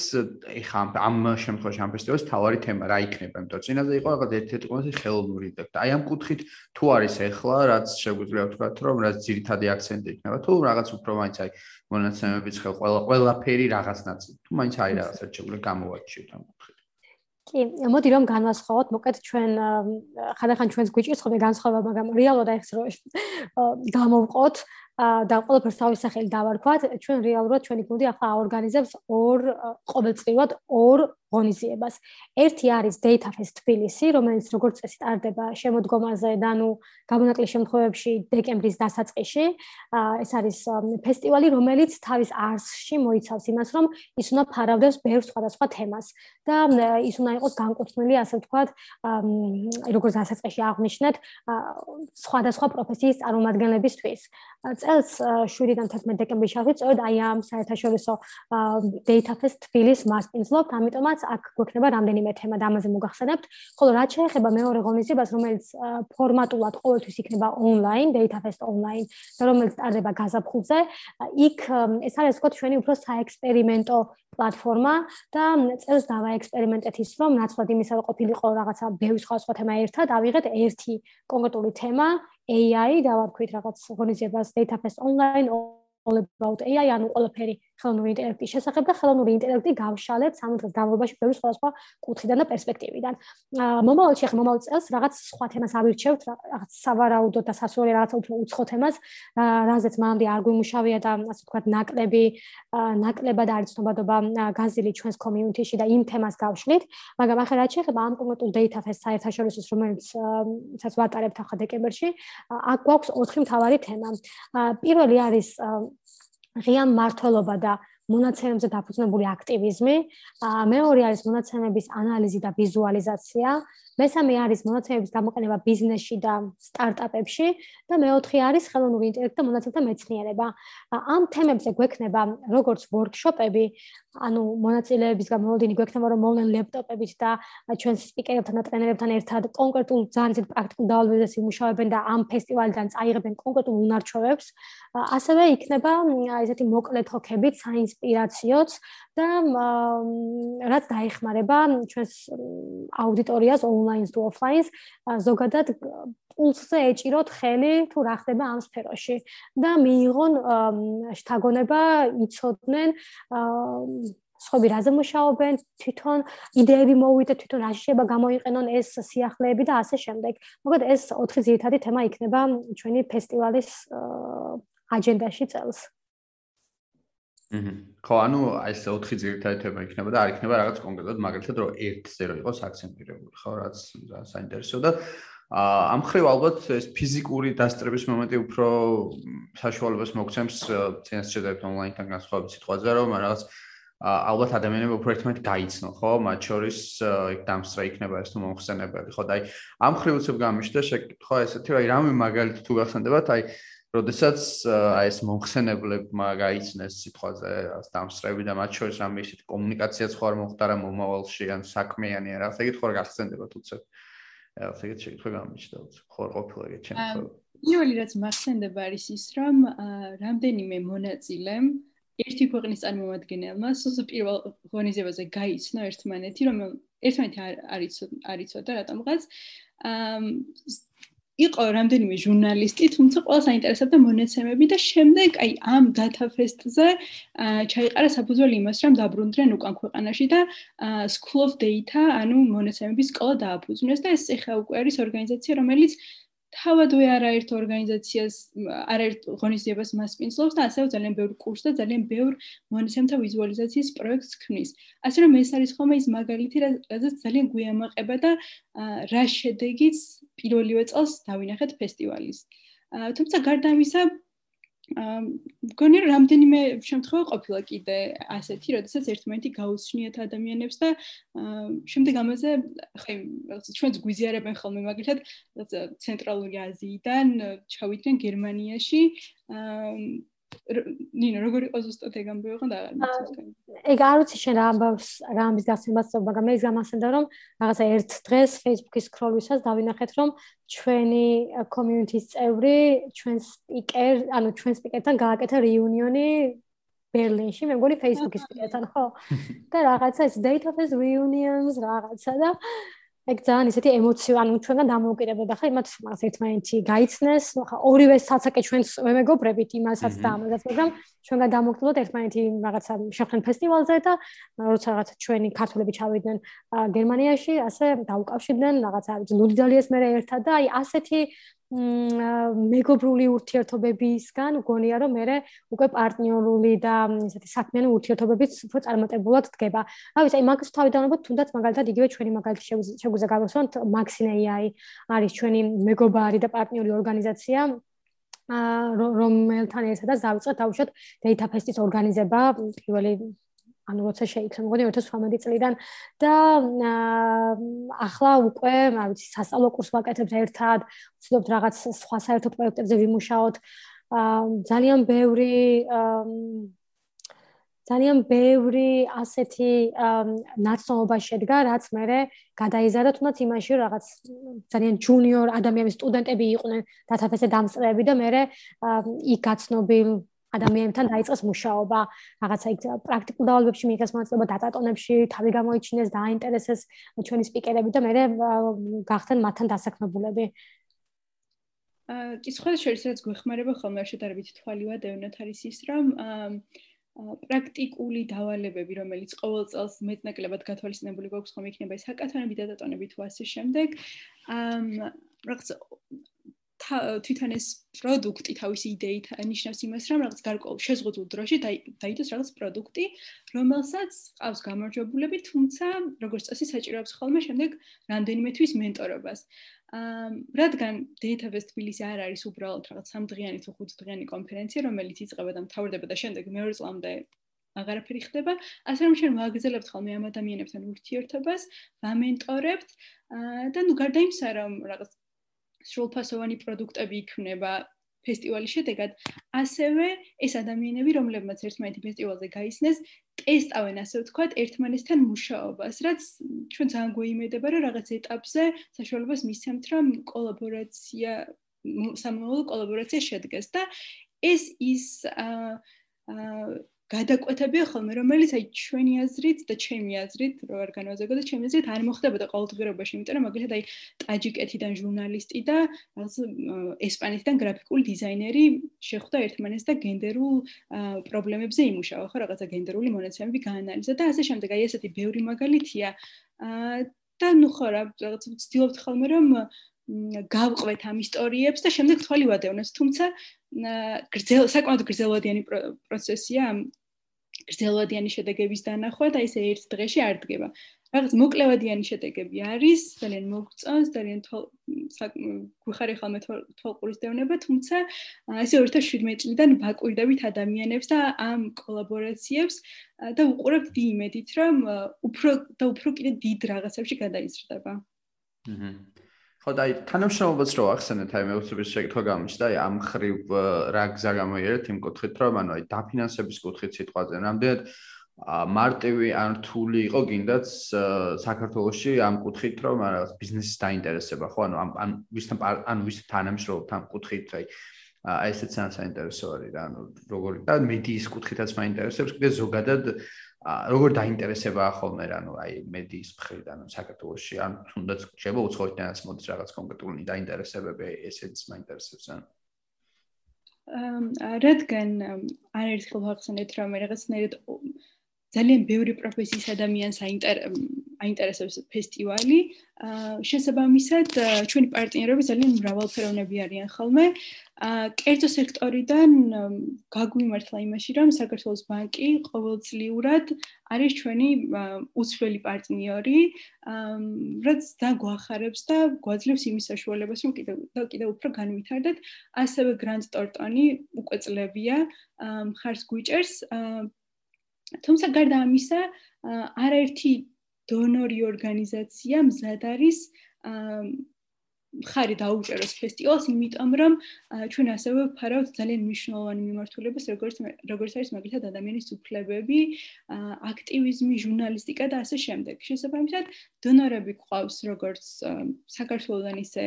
ეხა ამ შემთხვევაში ამ ფესტივალის თავარი თემა რა იქნება? იმიტომ წინაზე იყო რაღაც ერთ-ერთი ყველაზე ხელოვნური და აი ამ კუთხით თუ არის ეხლა რაც შეგვიძლია ვთქვათ რომ რაც ძირითადი აქცენტი იქნება თუ რაღაც უფრო მაინც აი მონაცემების ხელ ყველა ყველაფერი რაღაც ნაწილი თუ მაინც აი რაღაც შეგვიძლია გამოვაჩიოთ ამ კუთხით. კი, მოდი რომ განვასხვაოთ, მოკეთ ჩვენ ხანდახან ჩვენს გვიჭირს ხოლმე განსხვავება, მაგრამ რეალურად აი ეს რომ გამოვყოთ, და ყველაფერს თავის სახელი დავარქვათ, ჩვენ რეალურად ჩვენი გუნდი ახლა აორგანიზებს ორ ყოველწლიურად ორ ღონისძიებას. ერთი არის Data Fest თბილისი, რომელიც როგორც წესი ტარდება შემოდგომაზე და ნუ გამონაკლისის შემთხვევებში დეკემბრის დასაწყისში. ეს არის ფესტივალი, რომელიც თავის არსში მოიცავს იმას, რომ ის უნდა ფარავდეს ბევრ სხვადასხვა თემას და ის უნდა იყოს განკუთვნილი, ასე ვთქვათ, როგორც დასაწყისში აღნიშნეთ, სხვადასხვა პროფესიის წარმომადგენლებისთვის. წელს 7-დან 11 დეკემბრის შევხვით, სწორედ აი ამ საერთაშორისო Data Fest თბილისის მასპინძლობთ, ამიტომაც აქ გვექნება რამდენიმე თემა და ამაზე მოგახსენებთ. ხოლო რაც შეეხება მეორე ღონისძიებას, რომელიც ფორმატულად ყოველთვის იქნება online, Data Fest online, და რომელიც ტარდება გაზაფხულზე, იქ ეს არის თქო ჩვენი უფრო საექსპერიმენტო პლატფორმა და წელს დავაექსპერიმენტეთ ის, რომ ნაცვლად იმისა, რომ ყოფილიყო რაღაცა ბევრი სხვა სხვა თემა ერთად, ავიღეთ ერთი კონკრეტული თემა AI და ვთქვით რაღაც ღონისძიებას data fest online all about AI ანუ ყველაფერი ხელოვნური ინტელექტის შესახებ და ხელოვნური ინტელექტი გავშალეთ სამ დღის განმავლობაში ბევრი სხვადასხვა კუთხიდან და პერსპექტივიდან. მომავალში ახლა მომავალ წელს რაღაც სხვა თემას ავირჩევთ, რაღაც სავარაუდო და სასურველი რაღაც უფრო უცხო თემას, რაზეც მანამდე არ გვიმუშავია და ასე ვთქვათ ნაკლები ნაკლებად არის ცნობადობა გაზილი ჩვენს community-ში და იმ თემას გავშლით, მაგრამ ახლა რაც შეეხება ამ კონკრეტულ data fest საერთაშორისოს რომელიც სადაც ვატარებთ ახლა დეკემბერში, აქ გვაქვს ოთხი მთავარი თემა. პირველი არის ღია მართლობა და მონაცემებზე დაფუძნებული აქტივიზმი, მეორე არის მონაცემების ანალიზი და ვიზუალიზაცია, მესამე არის მონაცემების გამოყენება ბიზნესში და სტარტაპებში და მეოთხე არის ხელოვნური ინტელექტი და მონაცემთა მეცნიერება. ამ თემებზე გვექნება როგორც ვორქშოპები, ანუ მონაწილეების გამოლოდინი გვექნება რომ მოვლენ ლეპტოპებით და ჩვენ სპიკერებთან და ტრენერებთან ერთად კონკრეტულ ძირ პრაქტიკულ დავალებებზე იმუშავებენ და ამ ფესტივალიდან წაიღებენ კონკრეტულ უნარჩვევებს. ასევე იქნება ესეთი მოკლე თოქებით საინსპირაციოც და რაც დაეხმარება ჩვენს აუდიტორიას ონლაინს თუ ოფლაინს ზოგადად პულსზე ეჭიროთ ხელი თუ რა ხდება ამ სფეროში და მიიღონ შთაგონება იცოდნენ სხვები რაზე მუშაობენ, თვითონ იდეები მოვიდეთ, თვითონ რა შეიძლება გამოიყენონ ეს სიახლეები და ასე შემდეგ. მოკლედ ეს 4 ძირითადი თემა იქნება ჩვენი ფესტივალის აჯენდაში წელს. აჰა. ხო, ანუ აი ეს 4 ძირითადი თემა იქნება და არ იქნება რაღაც კონკრეტულად, მაგალითად რომ ერთზე რო იყოს აქცენტირებული, ხო, რაც საინტერესო და ამ ხრივ ალბათ ეს ფიზიკური დასწრების მომენტი უფრო საშუალებას მოგცემს წინას შეძლებთ ონლაინთან განსხვავებით სიტყვაზე, რომ რაღაც ალბათ ადამიანები უფრო ერთმანეთ გაიცნო, ხო? მათ შორის იქ დამსწრე იქნება ეს თუ მომხსენებელი, ხო? და აი ამ ხრივ უცებ გამიშდა შეკითხვა ესეთი, რომ აი რამე მაგალითად თუ გახსენდებათ, აი როდესაც აი ეს მომხსენებლებმა გაიცნეს სიტყვაზე დამსწრები და მათ შორის რამე ისეთი კომუნიკაციაც ხო არ მოხდა რა მომავალში ან საქმიანი რა, ასე კითხვა გახსენდებათ უცებ. ასე იგი გამიშდა უცებ. ხო არ ყოფილა ეგეთ ჩემს. პირველი რაც მახსენდება არის ის, რომ რამდენიმე მონაწილემ ერთი ქვეყნის წარმომადგენელმა სულ პირველ ღონისძიებაზე გაიცნო ერთმანეთი, რომ ერთმანეთი არის არიცოდა რატომღაც. აა იყო რამდენიმე ჟურნალისტი, თუმცა ყველა საინტერესებდა მონაცემები და შემდეგ აი ამ fest-ზე ჩაიყარა საფუძველი იმას, რომ დაბრუნდნენ უკან ქვეყანაში და School of Data, ანუ მონაცემების სკოლა დააფუძნეს და ეს ეხა უკვე არის ორგანიზაცია, რომელიც თავადვე არაერთ ორგანიზაციას, არაერთ ღონისძიებას მასპინძლობს და ასევე ძალიან ბევრ კურსს და ძალიან ბევრ მონაცემთა ვიზუალიზაციის პროექტს ქმნის. ასე რომ ეს არის ხოლმე ის მაგალითი, რადგან ძალიან გვიამაყება და რა შედეგიც პირველივე წელს დავინახეთ ფესტივალის. თუმცა გარდა ამისა, მგონი რომ რამდენიმე შემთხვევა ყოფილა კიდე ასეთი, როდესაც ერთმანეთი გაუცნიათ ადამიანებს და შემდეგ ამაზე ხე რაღაც ჩვენს გვიზიარებენ ხოლმე მაგალითად ცენტრალური აზიიდან ჩავიდნენ გერმანიაში ნინო როგორი იყო ზუსტად ეგ ამბავი ხო და აღარ ვიცი ეგ არ ვიცი შენ რა ამბავს რა ამის გასცემას მაგრამ მე გამახსენდა რომ რაღაცა ერთ დღეს Facebook-ის სკროლვისას დავინახეთ რომ ჩვენი community-ის წევრი ჩვენ სპიკერ ანუ ჩვენ სპიკერთან გააკეთა რეუნიონი ბერლინში მე მგონი Facebook-ის სპიკერთან ხო. და რაღაცა ეს date of reunions რაღაცა და ეგ ძალიან ისეთი ემოციო, ანუ ჩვენგან დამოუკიდებოდა ხა იმათ მას ერთმანეთი გაიცნეს, ხა ორივე საცაკე ჩვენს მეგობრებით იმასაც და ამასაც, მაგრამ ჩვენგან დამოუკიდებოდა ერთმანეთი რაღაცა შეხვენ ფესტივალზე და როცა რაღაცა ჩვენი ქართველები ჩავიდნენ გერმანიაში, ასე დაუკავშირდნენ რაღაცა ლუდიდალიეს მე ერთად და აი ასეთი მეგობრული ურთიერთობებისგან გონია რომ მე უკვე პარტნიორული და ესეთი საქმიანი ურთიერთობებიც უფრო წარმატებულად დგება. რა ვიცი, აი მაგას თავიდანვე თუნდაც მაგალითად იგივე ჩვენი მაგალითი შეგვიძლია გავიხსენოთ Maxine.ai არის ჩვენი მეგობარი და პარტნიორი ორგანიზაცია რომელთან ერთადაც დავიწყეთ თავშოთ Data Fest-ის ორგანიზება პირველი ანუ როცა შეიქმნა მგონი 2018 წლიდან და ახლა უკვე, რა ვიცი, სასწავლო კურსს ვაკეთებ ერთად, ვცდილობთ რაღაც სხვა საერთო პროექტებზე ვიმუშაოთ. ძალიან ბევრი ძალიან ბევრი ასეთი ნაცნობა შედგა, რაც მე გადაიზარა თუნდაც იმაში, რაღაც ძალიან ჯუნიორ ადამიანები, სტუდენტები იყვნენ დათაფესე დამსწრეები და მე იქ გაცნობილ ადამიანთან დაიწყეს მუშაობა, რაღაცა იქ პრაქტიკულ დავალებებში მიიღეს მონაწილეობა დატატონებში, თავი გამოიჩინეს, დააინტერესეს ჩვენი სპიკერები და მე გახდნენ მათთან დასაქმებულები. აა კი სხვა შეიძლება რაც გვეხმარება ხოლმე შედარებით თვალივა დევნათ არის ის რომ პრაქტიკული დავალებები რომელიც ყოველ წელს მეტნაკლებად გათვალისწინებული გვაქვს ხომ იქნება ეს ჰაკათონები დატატონები თუ ასე შემდეგ აა რაღაც თვითონ ეს პროდუქტი თავისი იდეით ნიშნავს იმას, რომ რაღაც გარკვეულ შეზღუდულ დროში დაიდოს რაღაც პროდუქტი, რომელსაც ყავს გამარჯვებულები, თუმცა როგორც წესი საჭიროებს ხოლმე შემდეგ რამდენიმე თვის მენტორობას. აა რადგან Database თბილისი არ არის უბრალოდ რაღაც სამდღიანი თუ ხუთდღიანი კონფერენცია, რომელიც იწყება და მთავრდება და შემდეგ მეორე წლამდე აღარაფერი ხდება, ასე რომ შენ მოაგზავნებთ ხოლმე ამ ადამიანებთან ურთიერთობას, ვამენტორებთ და ნუ გარდა იმისა, რომ რაღაც სრულფასოვანი პროდუქტები იქნება ფესტივალის შედეგად, ასევე ეს ადამიანები, რომლებმაც ერთმანეთი ფესტივალზე გაიცნეს, ტესტავენ ასე ვთქვათ, ერთმანეთთან მუშაობას, რაც ჩვენ ძალიან გვეიმედება, რომ რაღაც ეტაპზე საშუალებას მისცემთ, რომ კოლაბორაცია სამომავლო კოლაბორაცია შედგეს და ეს ის აა გადაკვეთებია ხოლმე, რომელიც აი ჩვენი აზრით და ჩემი აზრით, რო არ განვაზოგო და ჩემი აზრით არ მოხდებოდა ყოველდღიურობაში, იმიტომ რომ მაგალითად აი ტაჯიკეთიდან ჟურნალისტი და რაღაც ესპანეთიდან გრაფიკული დიზაინერი შეხვდა ერთმანეთს და გენდერულ პრობლემებზე იმუშავა, ხო, რაღაცა გენდერული მონაცემები გაანალიზა და ასე შემდეგ. აი ესეთი ბევრი მაგალითია. და ნუ ხო რა, რაღაც ვცდილობთ ხოლმე რომ გავყვეთ ამ ისტორიებს და შემდეგ თვალი ვადევნოთ. თუმცა გრძელ საკმაოდ გრძელვადიანი პროცესია ამ გრძელვადიანი შედეგების დანახვა და ესე ერთ დღეში არ დგება. რაღაც მოკლევადიანი შედეგები არის, ძალიან მოგწონს, ძალიან გვიხარი ხოლმე თვალყურის დევნება, თუმცა ესე 2017 წლიდან ვაკვირდებით ადამიანებს და ამ კოლაბორაციებს და უყურებთ დი იმედით, რომ უფრო და უფრო კიდე დიდ რაღაცებში გადაიზრდება. აჰა. ხო და აი თანამშრომლობაც რო ახსენეთ აი მეუცების შეკითხვა გამიშდა აი ამ ხრივ რა გზა გამოიერეთ იმ კუთხით რომ ანუ აი დაფინანსების კუთხით სიტყვაზე. რამდენად მარტივი ან რთული იყო გინდაც საქართველოსში ამ კუთხით რომ რაღაც ბიზნესის დაინტერესება ხო? ანუ ამ ან ვისთან ან ვის თანამშრომლობთ ამ კუთხით აი აი ესეც საინტერესო არის რა ანუ როგორი და მედიის კუთხითაც მაინტერესებს კიდე ზოგადად როგორ დაინტერესება ხოლმე რა ნუ აი მედიის მხრიდან საქართველოსში ან თუნდაც შეიძლება უცხოეთანაც მოდის რაღაც კონკრეტული დაინტერესებები ესეც მაინტერესებს ან რადგან არაერთხელ ვახსენეთ რომ რაღაცნაირად ძალიან ბევრი პროფესიის ადამიანს აინტერესებს ფესტივალი. შესაბამისად, ჩვენი პარტნიორები ძალიან მრავალფეროვნები არიან ხოლმე. კერძო სექტორიდან გაგვიმართლა იმაში, რომ საქართველოს ბანკი ყოველწლიურად არის ჩვენი უცვლელი პარტნიორი, რაც დაგვახარებს და გვაძლევს იმის საშუალებას, რომ კიდევ და კიდევ უფრო განვითარდეთ. ასევე გრანდ ტორტონი უკვე წლებია, გვიჭერს აა თუმცა გარდა ამისა, არაერთი დონორი ორგანიზაცია მზად არის ხარი დაუჭეროს ფესტივალს, იმიტომ რომ ჩვენ ასევე ვფარავთ ძალიან მნიშვნელოვანი მიმართულებას, როგორც როგორც არის მაგალითად ადამიანის უფლებები, აქტივიზმი, ჟურნალისტიკა და ასე შემდეგ. შესაბამისად, დონორები ყავს როგორც საქართველოსდან ისე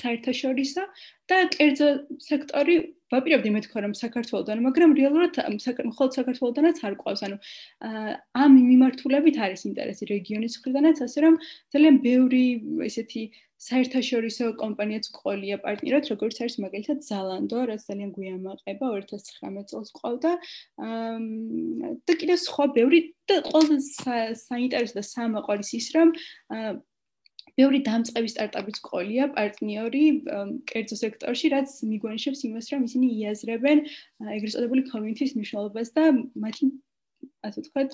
საერთაშორისო და კერძო სექტორი ვაპირებდი მეთქვა რომ საქართველოსდან, მაგრამ რეალურად მხოლოდ საქართველოსდანაც არ ყავს. ანუ ამ მიმართულებით არის ინტერესი რეგიონის მხრიდანაც, ასე რომ ძალიან ბევრი ესეთი საერთაშორისო კომპანიაც ყოლია პარტნიორად, როგორც არის მაგალითად ზალანდო, რაც ძალიან გვიამაყება 2019 წელს ყავდა. და კიდევ სხვა ბევრი და ყველაზე საინტერესო და სამაყვარის ის რომ ბევრი დამწყები სტარტაპის ყოლია პარტნიორი კერძო სექტორში, რაც მიგვანიშნებს იმას, რომ ისინი იაზრებენ ეგრეთ წოდებული კომიუნიტის მნიშვნელობას და მათი ასე ვთქვათ,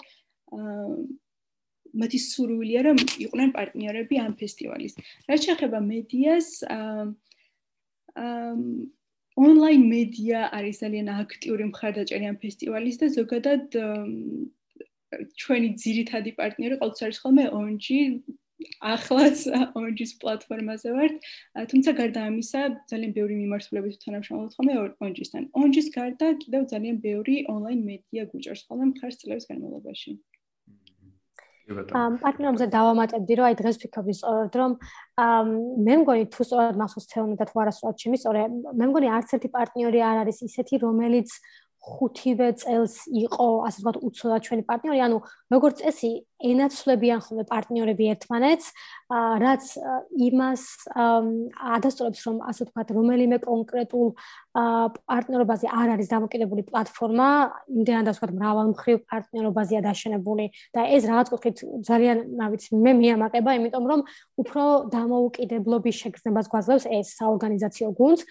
მათი სურვილია, რომ იყვნენ პარტნიორები ამ ფესტივალის. რაც შეეხება მედიას, ონლაინ მედია არის ძალიან აქტიური მხარდაჭერი ამ ფესტივალის და ზოგადად ჩვენი ძირითადი პარტნიორი ყოველთვის არის ხოლმე ONG ახლაც Orange-ის პლატფორმაზე ვართ. თუმცა გარდა ამისა, ძალიან ბევრი მიმართულებით თანამშრომლობთ ხოლმე Orange-ისთან. Orange-ის გარდა კიდევ ძალიან ბევრი ონლაინ მედია გუჭერს ხოლმე მხარს წლების განმავლობაში. ამ პარტნიორებზე დავამატებდი, რომ აი დღეს ფიქრობ ისწორად, რომ მე მგონი თუ სწორად მახსოვს თეონი და თუ არასწორად შემისწორე, მე მგონი არც ერთი პარტნიორი არ არის ისეთი, რომელიც ხუთივე წელს იყო ასე ვთქვათ უცოდად ჩვენი პარტნიორი, ანუ როგორც წესი ენაცვლებიან ხოლმე პარტნიორები ერთმანეთს, რაც იმას ადასტურებს, რომ ასე ვთქვათ, რომელიმე კონკრეტულ პარტნიორობაზე არ არის დამოკიდებული პლატფორმა, იმდენად ასე ვთქვათ, მრავალმხრივ პარტნიორობაზეა დაშენებული და ეს რაღაც კუთხით ძალიან, რა ვიცი, მე მიამაყება, იმიტომ რომ უფრო დამოუკიდებლობის შეგრძნებას გვაძლევს ეს საორგანიზაციო გუნდს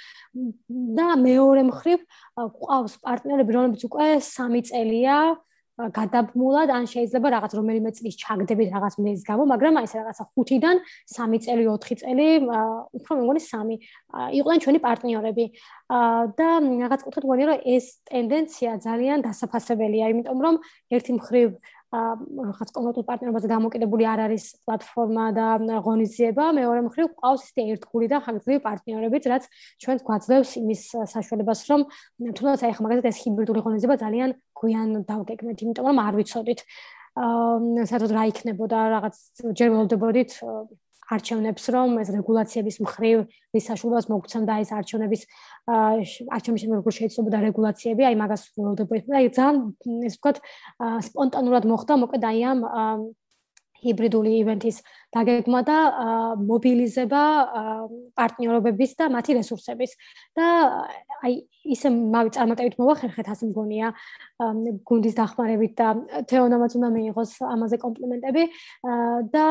და მეორე მხრივ ყავს პარტნიორები, რომლებიც უკვე 3 წელია გადაბმულად ან შეიძლება რაღაც რომელიმე წლის ჩაგდებით რაღაც მეზის გამო, მაგრამ აი ეს რაღაცა 5-დან 3 წელი, 4 წელი, უფრო მეგონი 3 იყვნენ ჩვენი პარტნიორები. და რაღაც კუთხით მგონია რომ ეს ტენდენცია ძალიან დასაფასებელია, იმიტომ რომ ერთი მხრივ რაღაც კონკრეტულ პარტნიორობაზე გამოკიდებული არ არის პლატფორმა და ღონისძიება, მეორე მხრივ ყავს ისეთი ერთგული და ხანგრძლივი პარტნიორებიც, რაც ჩვენს გვაძლევს იმის საშუალებას, რომ თუნდაც აი ხა მაგალითად ეს ჰიბრიდული ღონისძიება ძალიან გვიან დავგეგმეთ, იმიტომ რომ არ ვიცოდით. აა საერთოდ რა იქნებოდა რაღაც ჯერ ველოდებოდით არჩევნებს რომ ეს რეგულაციების მხრივ ვის საშუალებას მოგცემდა ეს არჩევნების არჩევნების როგორ შეიძლება და რეგულაციები აი მაგას ველოდებოდით და ძალიან ეს ვთქვათ სპონტანურად მოხდა მოკლედ აი ამ ჰიბრიდული ივენთის დაგეგმა და მობილიზება პარტნიორობების და მათი რესურსების. და აი ისე მავი წარმატებით მოვახერხეთ ასე მგონია გუნდის დახმარებით და თეონამაც უნდა მიიღოს ამაზე კომპლიმენტები და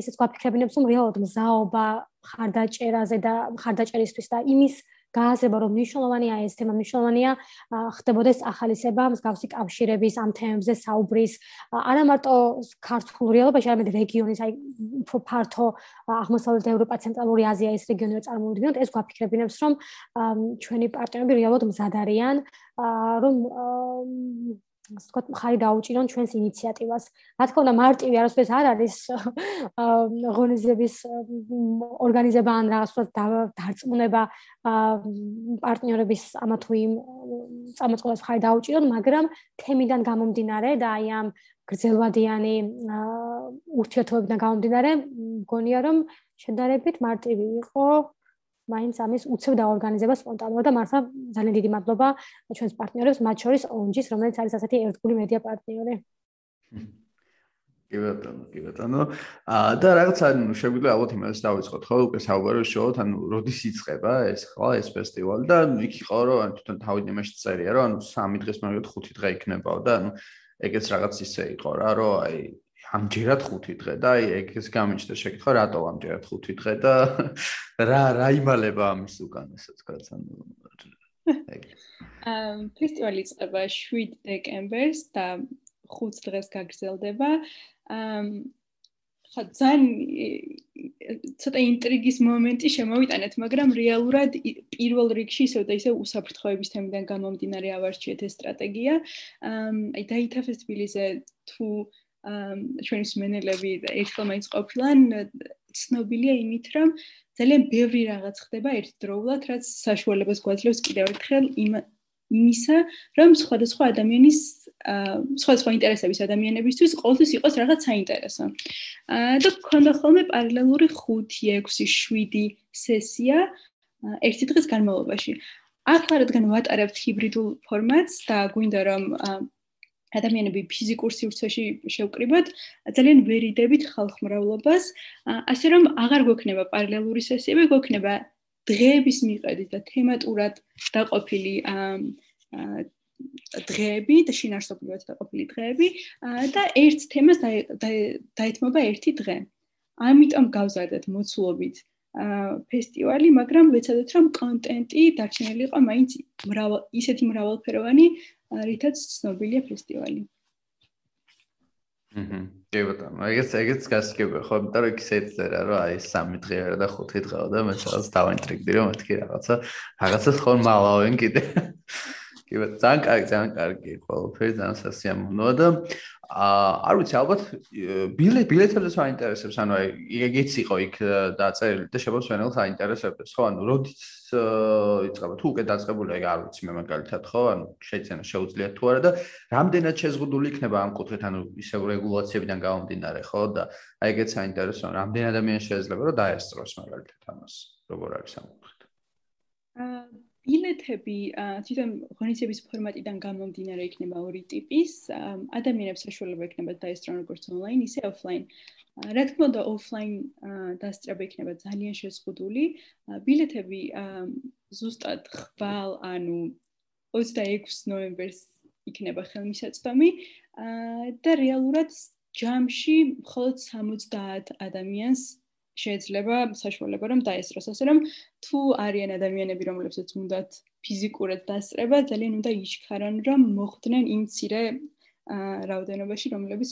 ესეც გვაფიქრებინებს რომ რეალურად მზაობა ხარდაჭერაზე და ხარდაჭერისთვის და იმის გააზრება რომ მნიშვნელოვანია ეს თემა მნიშვნელოვანია ხდებოდეს ახალისება მსგავსი კავშირების ამ თემებზე საუბრის. არა მარტო ქართულ რეალობაში არამედ რეგიონის აი უფრო ფართო აღმოსავლეთ ევროპა ცენტრალური აზია ეს რეგიონი წარმოუდგენთ ეს გვაფიქრებინებს რომ ჩვენი პარტნიორები რეალურად მზად არიან რომ ასე ვთქვათ, ხარი დაუჭირონ ჩვენს ინიციატივას. რა თქმა უნდა, მარტივი არასდროს არ არის ღონისძიების ორგანიზება ან რაღაცას დარწმუნება პარტნიორების ამა თუ იმ წამოწყებას ხარი დაუჭირონ, მაგრამ თემიდან გამომდინარე და აი ამ გრძელვადიანი ურთიერთობებიდან გამომდინარე, მგონია რომ შედარებით მარტივი იყო მაინც ამის უცებ დაორგანიზება სპონტანურად და მართლა ძალიან დიდი მადლობა ჩვენს პარტნიორებს, მათ შორის ONG-ს, რომელიც არის ასეთი ერთგული მედია პარტნიორი. კი ბატონო, კი ბატონო. აა და რაღაცა შეგვიძლია ალბათ იმას დავიწყოთ, ხო? უკვე საუბარი ვშოთ, ანუ როდის იწყება ეს ხო ეს ფესტივალი და იქ იყო რომ ანუ თვითონ თავი იმაში წერია, რომ ანუ 3 დღეს მაგალითად 5 დღე იქნებაო და ანუ ეგეც რაღაც ისე იყო რა, რომ აი ამჯერად 5 დღე და აი ეგ ეს გამიჩნდა შეკითხვა რატო ამჯერად 5 დღე და რა რა იმალება ამის უკან ესე თქვაც ანუ ეგ ამ ფესტივალი წება 7 დეკემბერს და 5 დღეს გაგრძელდება ამ ხა ძალიან ცოტა ინტრიგის მომენტი შემოვიტანეთ, მაგრამ რეალურად პირველ რიგში ისევ და ისევ უსაფრთხოების თემიდან გამომდინარე ავარჩიეთ ეს სტრატეგია. აი დაითაფეს თბილისზე თუ ჩვენი სმენელები ერთხელ მაინც ყოფილან ცნობილია იმით, რომ ძალიან ბევრი რაღაც ხდება ერთდროულად, რაც საშუალებას გვაძლევს კიდევ ერთხელ იმისა, რომ სხვადასხვა ადამიანის სხვადასხვა ინტერესების ადამიანებისთვის ყოველთვის იყოს რაღაც საინტერესო. და გქონდა ხოლმე პარალელური 5, 6, 7 სესია ერთი დღის განმავლობაში. ახლა რადგან ვატარებთ ჰიბრიდულ ფორმატს და გვინდა რომ ადამიანები ფიზიკურ სივრცეში შევკრიბოთ, ძალიან ვერიდებით ხალხმრავლობას, ასე რომ აღარ გვექნება პარალელური სესიები, გვექნება დღეების მიხედვით და თემატურად დაყოფილი დღეები და შინაარსობრივად დაყოფილი დღეები და ერთ თემას დაეთმობა ერთი დღე. ამიტომ გავზადეთ მოცულობით ფესტივალი, მაგრამ ვეცადეთ რომ კონტენტი დარჩენილი იყო მაინც მრავალ ისეთი მრავალფეროვანი რითაც ცნობილია ფესტივალი. აჰა. კი ბატონო, ეგეც ეგეც გასაგებია, ხო, იმიტომ რომ ისე წერა, რომ აი 3 დღე არა და 5 დღეა და მე სადაც დავაინტრიგდი რომ მეთქი რაღაცა, რაღაცას ხომ მალავენ კიდე. კი ბატონო, ძალიან კარგი, ძალიან კარგი, ყველაფერი ძალიან სასიამოვნოა და აა არ ვიცი, ალბათ ბილეთ ბილეთებზე საინტერესებს, ანუ აი ეგეც იყო იქ დაწერილი და შეფასებელს საინტერესებს, ხო, ანუ როდიც იწყება თუ უკვე დაწყებული ეგ არ ვიცი მე მაგალითად, ხო, ანუ შეიძლება შეუძლიათ თუ არა და რამდენად შეზღუდული იქნება ამ კუთხით, ანუ ისევ რეგულაციებიდან გამომდინარე, ხო და აი ეგეც საინტერესოა, რამდენ ადამიანი შეიძლება რომ დაესწროს მაგალითად ამას, როგორ არის ამ კუთხით. აა ბილეთები თვითონ ღონისძიების ფორმატიდან გამომდინარე იქნება ორი ტიპის. ადამიანებს საშუალება იქნება დაესწრონ როგორც ონლაინ, ისე ოფლაინ. რა თქმა უნდა, ოფლაინ დასწრება იქნება ძალიან შეზღუდული. ბილეთები ზუსტად ხვალ, ანუ 26 ნოემბერს იქნება ხელმისაწვდომი და რეალურად ჯამში მხოლოდ 70 ადამიანს შეიძლება საშუალება რომ დაესწროს ასე რომ თუ არიან ადამიანები რომლებსაც უნდათ ფიზიკურად დასწრება ძალიან უნდა იშქარონ რომ მოხდნენ იმ ცირე რაოდენობაში, რომლებიც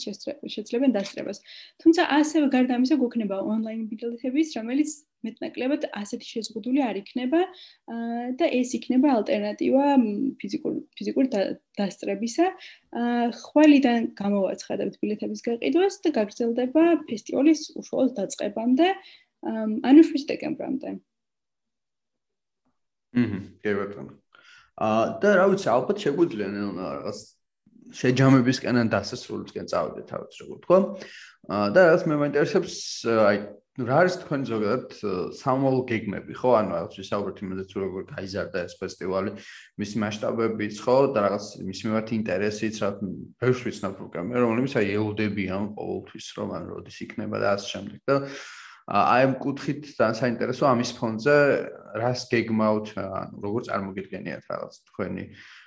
შეძლებენ დასწრებას. თუმცა ასევე გარდა ამისა გვექნება ონლაინ ბილეთების, რომელიც მეტნაკლებად ასეთი შეზღუდული არ იქნება და ეს იქნება ალტერნატივა ფიზიკურ ფიზიკურ დასწრებისა. ხვალიდან გამოვაცხადებთ ბილეთების გაყიდვას და გაგრძელდება ფესტივალის უშუალოდ დაწყებამდე, ანუ 7 დეკემბრამდე. აჰა, კი ბატონო. აა და რა ვიცი, ალბათ შეგვიძლია რაღაც შეჯამებისკენ დასასრულისკენ წავიდეთ, თავის როგორ თქვა. აა და რაც მე მაინტერესებს, აი რა არის თქვენი ზოგადად სამომავლო გეგმები, ხო? ანუ რაღაც ვისაუბრეთ იმაზე, თუ როგორ გაიზარდა ეს ფესტივალი, მის მასშტაბებიც, ხო? და რაღაც მის მიმართ ინტერესიც, რა ბევრს ვიცნობ პროგრამები, რომლებიც აი ელოდებიან ყოველთვის, რომ ან როდის იქნება და ასე შემდეგ და აი ამ კუთხით ძალიან საინტერესო ამის ფონზე რას გეგმავთ, ანუ როგორ წარმოგიდგენიათ რაღაც თქვენი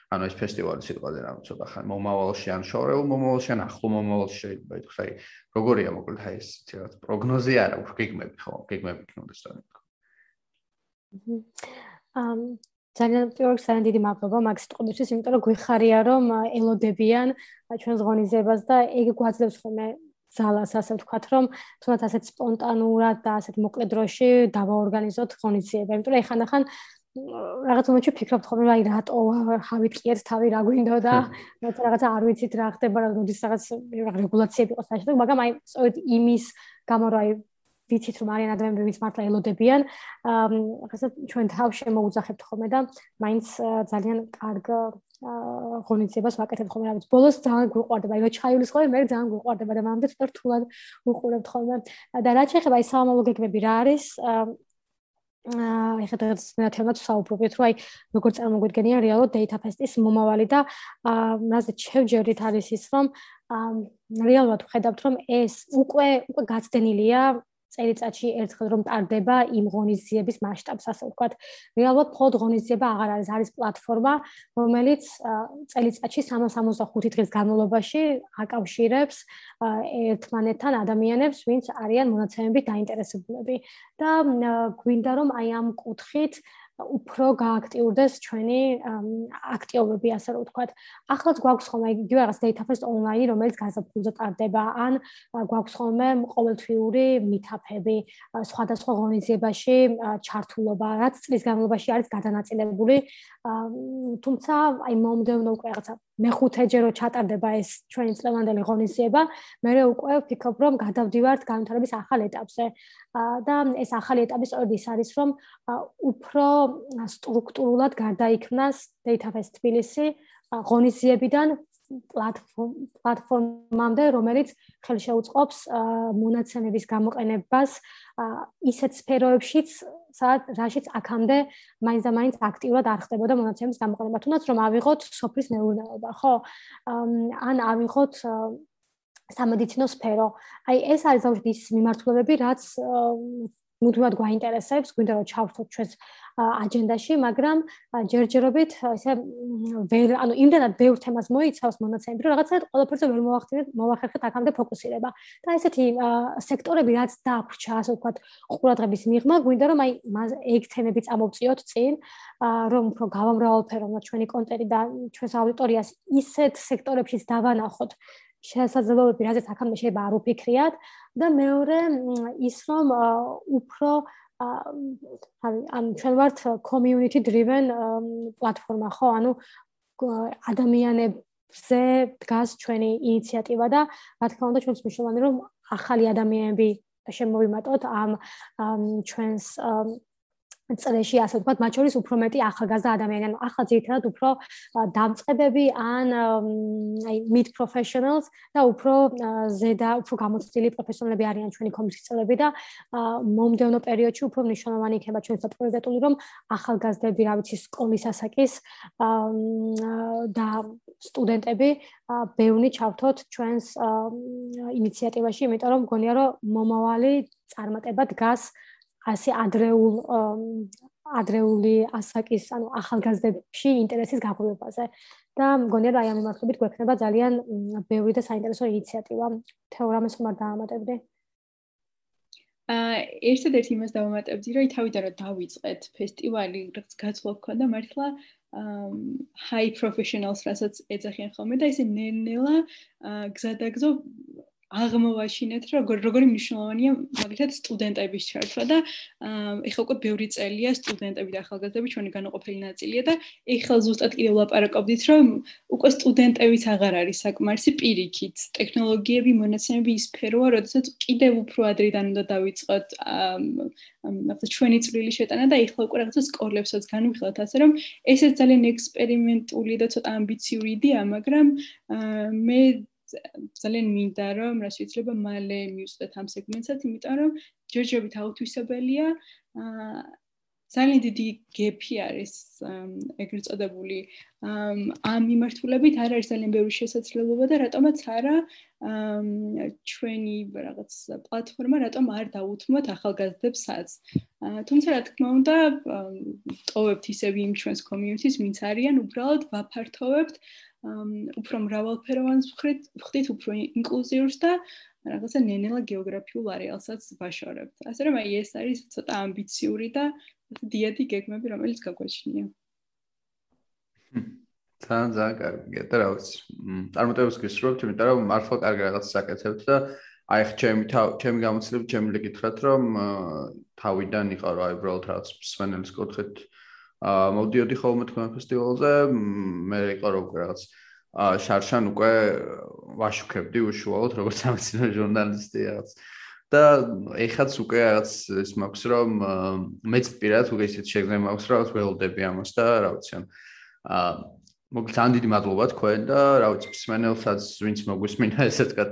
ანუ ეს ფესტივალი სიტყვაზე რა ცოტა ხან. მომავალში ან შორეულ მომავალში ან ახლო მომავალში შეიძლება ითქვას. აი როგორია მოკლედ აი ეს რაღაც პროგნოზი არა უფრო გეგმები ხო გეგმები რა თქმა ამ ძალიან პირველ ძალიან დიდი მადლობა მაგ სიტყვებისთვის იმიტომ რომ გვიხარია რომ ელოდებიან ჩვენს ღონისძიებას და ეგ გვაძლევს ხოლმე ძალას ასე ვთქვათ რომ თუნდაც ასეთ სპონტანურად და ასეთ მოკლე დროში დავაორგანიზოთ ღონისძიება. იმიტომ რომ ეხანახან რაღაც მომენტში ფიქრობთ ხოლმე აი რატო ხავით კიერს თავი რა გვინდოდა? როცა რაღაცა არ ვიცით რა ხდება რა როდის რაღაც რეგულაციები იყოს საერთოდ მაგრამ აი სწორედ იმის გამო რა აი ვიცით რომ არიან ადამიანები ვინც მართლა ელოდებიან რაღაცა ჩვენ თავ შემოუძახებთ ხოლმე და მაინც ძალიან კარგ ღონისძიებას ვაკეთებთ ხოლმე რა ვიცი ბოლოს ძალიან გვიყვარდება აი რა ჩაივლის ხოლმე მე ძალიან გვიყვარდება და მამდე ცოტა რთულად ვუყურებთ ხოლმე. და რა შეიძლება აი სამომავლო გეგმები რა არის ხა დღეს მე თემად საუბრობთ რომ აი როგორ წარმოგვიდგენია რეალო data fest-ის მომავალი და მასე შევჯერდით არის ის რომ რეალურად ვხედავთ რომ ეს უკვე უკვე გაცდენილია წელიწადში ერთხელ რომ ტარდება იმ ღონისძიების მასშტაბს, ასე ვთქვათ. რეალურად მხოლოდ ღონისძიება აღარ არის, არის პლატფორმა, რომელიც წელიწადში 365 დღის განმავლობაში აკავშირებს ერთმანეთთან ადამიანებს, ვინც არიან მონაცემებით დაინტერესებულები. და გვინდა რომ აი ამ კუთხით უფრო გააქტიურდეს ჩვენი აქტიობები, ასე რომ ვთქვათ. ახლაც გვაქვს ხოლმე იგივე რაღაც data first online, რომელიც გაზაფხულზე ტარდება, ან გვაქვს ხოლმე ყოველთვიური meetup-ები, სხვადასხვა ღონისძიებაში ჩართულობა, რაც წლის განმავლობაში არის გადანაწილებული. თუმცა აი მომდევნო უკვე რაღაცა მეხუთეჯერ რო ჩატარდება ეს ჩვენი წლევანდელი ღონისძიება, მე უკვე ვფიქრობ, რომ გადავდივართ განვითარების ახალ ეტაპზე. და ეს ახალი ეტაპი სწორედ ის არის, რომ უფრო სტრუქტურულად გარდაიქმნას Datafest თბილისი ღონისძიებიდან პლატფორმამდე, რომელიც ხელშეუწყობს მონაცემების გამოყენებას ისეთ სფეროებშიც, სადაც რაშიც აქამდე მაინც და მაინც აქტიურად არ ხდებოდა მონაცემების გამოყენება. თუნდაც რომ ავიღოთ სოფლის მეურნეობა, ხო? ან ავიღოთ სამედიცინო სფერო. აი ეს არის ზოგადად ის მიმართულებები, რაც მუდმივად გვაინტერესებს, გვინდა რომ ჩავთოთ ჩვენს აჯენდაში, მაგრამ ჯერჯერობით ესე ვერ ანუ იმდანაც ბევრ თემას მოიცავს მონაცემები, რომ რაღაცა ყველაფერზე ვერ მოვახდინეთ, მოვახერხეთ აქამდე ფოკუსირება. და ესეთი სექტორები რაც დააქვჩა, ასე ვთქვათ, ყურადღების მიღმა, გვინდა რომ აი ეგ თემები წამოვწიოთ წინ, რომ უფრო გავამრავალფეროვნოთ ჩვენი კონტენტი და ჩვენს აუდიტორიას ისეთ სექტორებშიც დავანახოთ, შესაძლებლობები, რაზეც აქამდე შეიძლება არ უფიქრიათ და მეორე ის რომ უფრო აი ამ ჩვენ ვართ community driven პლატფორმა ხო? ანუ ადამიანებზე დგას ჩვენი ინიციატივა და რა თქმა უნდა ჩვენს მნიშვნელოვანი რომ ახალი ადამიანები შემოვიმატოთ ამ ჩვენს წრეში ასე ვთქვათ, მათ შორის უფრო მეტი ახალგაზრდა ადამიანი, ანუ ახლა ძირითადად უფრო დამწყებები ან აი mid professionals და უფრო ზედა, უფრო გამოცდილი პროფესიონალები არიან ჩვენი კომისიის წევრები და მომდევნო პერიოდში უფრო მნიშვნელოვანი იქნება ჩვენს პროექტული რომ ახალგაზრდები, რა ვიცი, სკოლის ასაკის და სტუდენტები ბევრი ჩავთოთ ჩვენს ინიციატივაში, იმიტომ რომ მგონია რომ მომავალი წარმატება დგას ასე ადრეულ ადრეული ასაკის ანუ ახალგაზრდებში ინტერესის გაგვივებაზე და მგონია აი ამ მიმართულებით გვექნება ძალიან ბევრი და საინტერესო ინიციატივა. თეორამის ხმარ დაამატებდი? აა ერთადერთი იმას დავამატებდი რომ თავიდან რომ დავიწყეთ ფესტივალი რაც გაცვლა გქონდა მართლა high professionals რასაც ეძახიან ხოლმე და ისე ნელ-ნელა გზადაგზო აღმოვაშინეთ, რომ როგორი მნიშვნელოვანია მაგალითად სტუდენტების ჩართვა და ეხლა უკვე ბევრი წელია სტუდენტები და ახალგაზრდები ჩვენი განუყოფელი ნაწილია და ეხლა ზუსტად კიდევ ლაპარაკობდით, რომ უკვე სტუდენტებიც აღარ არის საკმარისი პირიქით. ტექნოლოგიები, მონაცემები ის სფეროა, როდესაც კიდევ უფრო ადრიდან უნდა დავიწყოთ აა ჩვენი წვლილი შეტანა და ეხლა უკვე რაღაცა სკოლებსაც განვიხილოთ, ასე რომ ესეც ძალიან ექსპერიმენტული და ცოტა ამბიციური იდეა, მაგრამ მე ძალიან მინდა რომ რა შეიძლება მალე მივწდეთ ამ სეგმენტსაც, იმიტომ რომ ჯერჯერობით აუთვისებელია აა ძალიან დიდი გეფი არის ეგრეთ წოდებული ამ მიმართულებით არ არის ძალიან ბევრი შესაძლებლობა და რატომაც არა ჩვენი რაღაც პლატფორმა რატომ არ დაუთმოთ ახალგაზრდებსაც თუმცა რა თქმა უნდა ტოვებთ ისევ იმ ჩვენს community-ს ვინც არიან უბრალოდ ვაფართოვებთ უფრო მრავალფეროვანს ვხდით, ვხდით უფრო ინკლუზიურს და რაღაცა ნენელა გეოგრაფიულ არეალსაც ვაშორებთ. ასე რომ აი ეს არის ცოტა ამბიციური და დიადი გეგმები, რომელიც გაგვაჩნია. თან ზაკარგე და რა ვიცი. წარმოტევებს გისურვებთ, იმიტომ რომ მართლა კარგი რაღაც საკეთებთ და აი ხ ჩემი ჩემი გამოცდილებით ჩემი ლეკითხრათ რომ თავიდან იყო რა უბრალოდ რაღაც სვენელის კუთხით აა მოდიოდი ხოლმე თქვენ ფესტივალზე მე იყო რომ რაღაც აა შარშან უკვე ვაშუქებდი უშუალოდ როგორც სამეცნიერო ჟურნალისტი რაღაც და ეხაც უკვე რაღაც ის მაქვს რომ მეც პირადად უკვე ისეთ შეგრძნება მაქვს რომ ველოდები ამას და რა ვიცი აა მოკლედ ძალიან დიდი მადლობა თქვენ და რა ვიცი მსმენელსაც ვინც მოგვისმინა ესე ვთქვათ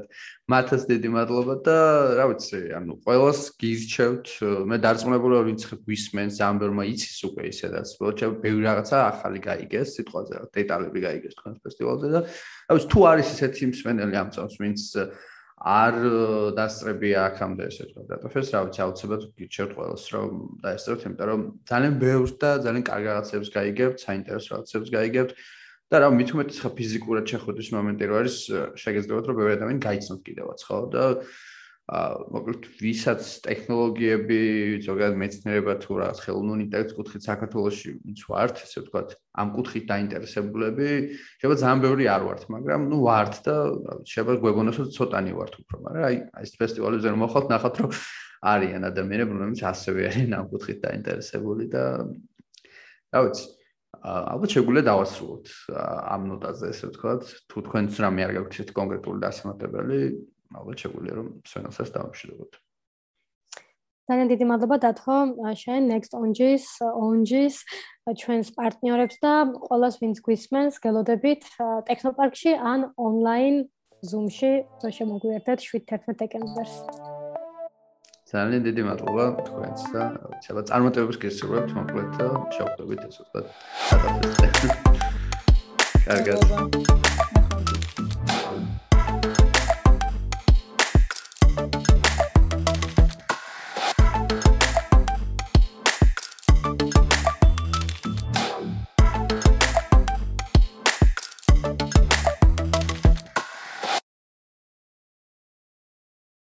მათაც დიდი მადლობა და რა ვიცი ანუ ყოველას გირჩევთ მე დარწმუნებული ვარ ვინც გვისმენს ძალიან ბევრმა იცის უკვე ისედაც. ბოჭა ბევრი რაღაცა ახალი გაიგეს სიტყვაზე დეტალები გაიგეს თქვენ ფესტივალზე და რა ვიცი თუ არის ესეთი მსმენელი ამ წელს ვინც არ დასწრებია აქამდე ესე ვთქვათ დატოფეს რა ვიცი აუცილებლად გირჩევთ ყოველას რომ დაესწროთ იმიტომ რომ ძალიან ბევრს და ძალიან კარგი რაღაცებს გაიგებთ საინტერესო რაღაცებს გაიგებთ და რა მით უმეტეს ხა ფიზიკურად შეხვედრის მომენტი რო არის შეგეძლოთ რომ ბევრი ადამიანი გაიცნოთ კიდევაც ხო და მოკლედ ვისაც ტექნოლოგიები ზოგადად მეცნიერება თუ რაღაც ხელოვნური ინტელექტის კუთხით საქართველოსში ვინც ვართ ესე ვთქვათ ამ კუთხით დაინტერესებულები შეიძლება ძალიან ბევრი არ ვართ მაგრამ ნუ ვართ და შეიძლება გვეგონოს რომ ცოტანი ვართ უფრო მაგრამ აი ეს ფესტივალებზე რომ მოხალთ ნახავთ რომ არიან ადამიანები რომლებიც ასევე არიან ამ კუთხით დაინტერესებული და რა ვიცი ალბათ შეგვიძლია დავასრულოთ ამ ნოტაზე ესე ვთქვათ თუ თქვენც რამე არ გაქვთ ისეთი კონკრეტული დასამატებელი ალბათ შეგვიძლია რომ სვენელსაც დავამშვიდობოთ ძალიან დიდი მადლობა დათო შენ next onjis onjis ჩვენს პარტნიორებს და ყოველას ვინც გვისმენს გელოდებით ტექნოპარკში ან online zoom-ში რომ შემოგვიერთდეთ 7-11 დეკემბერს ძალიან დიდი მადლობა თქვენს და შეიძლება წარმატებებს გესურვებთ მოკლედ და შევხვდებით ეს ვთქვათ. კარგად.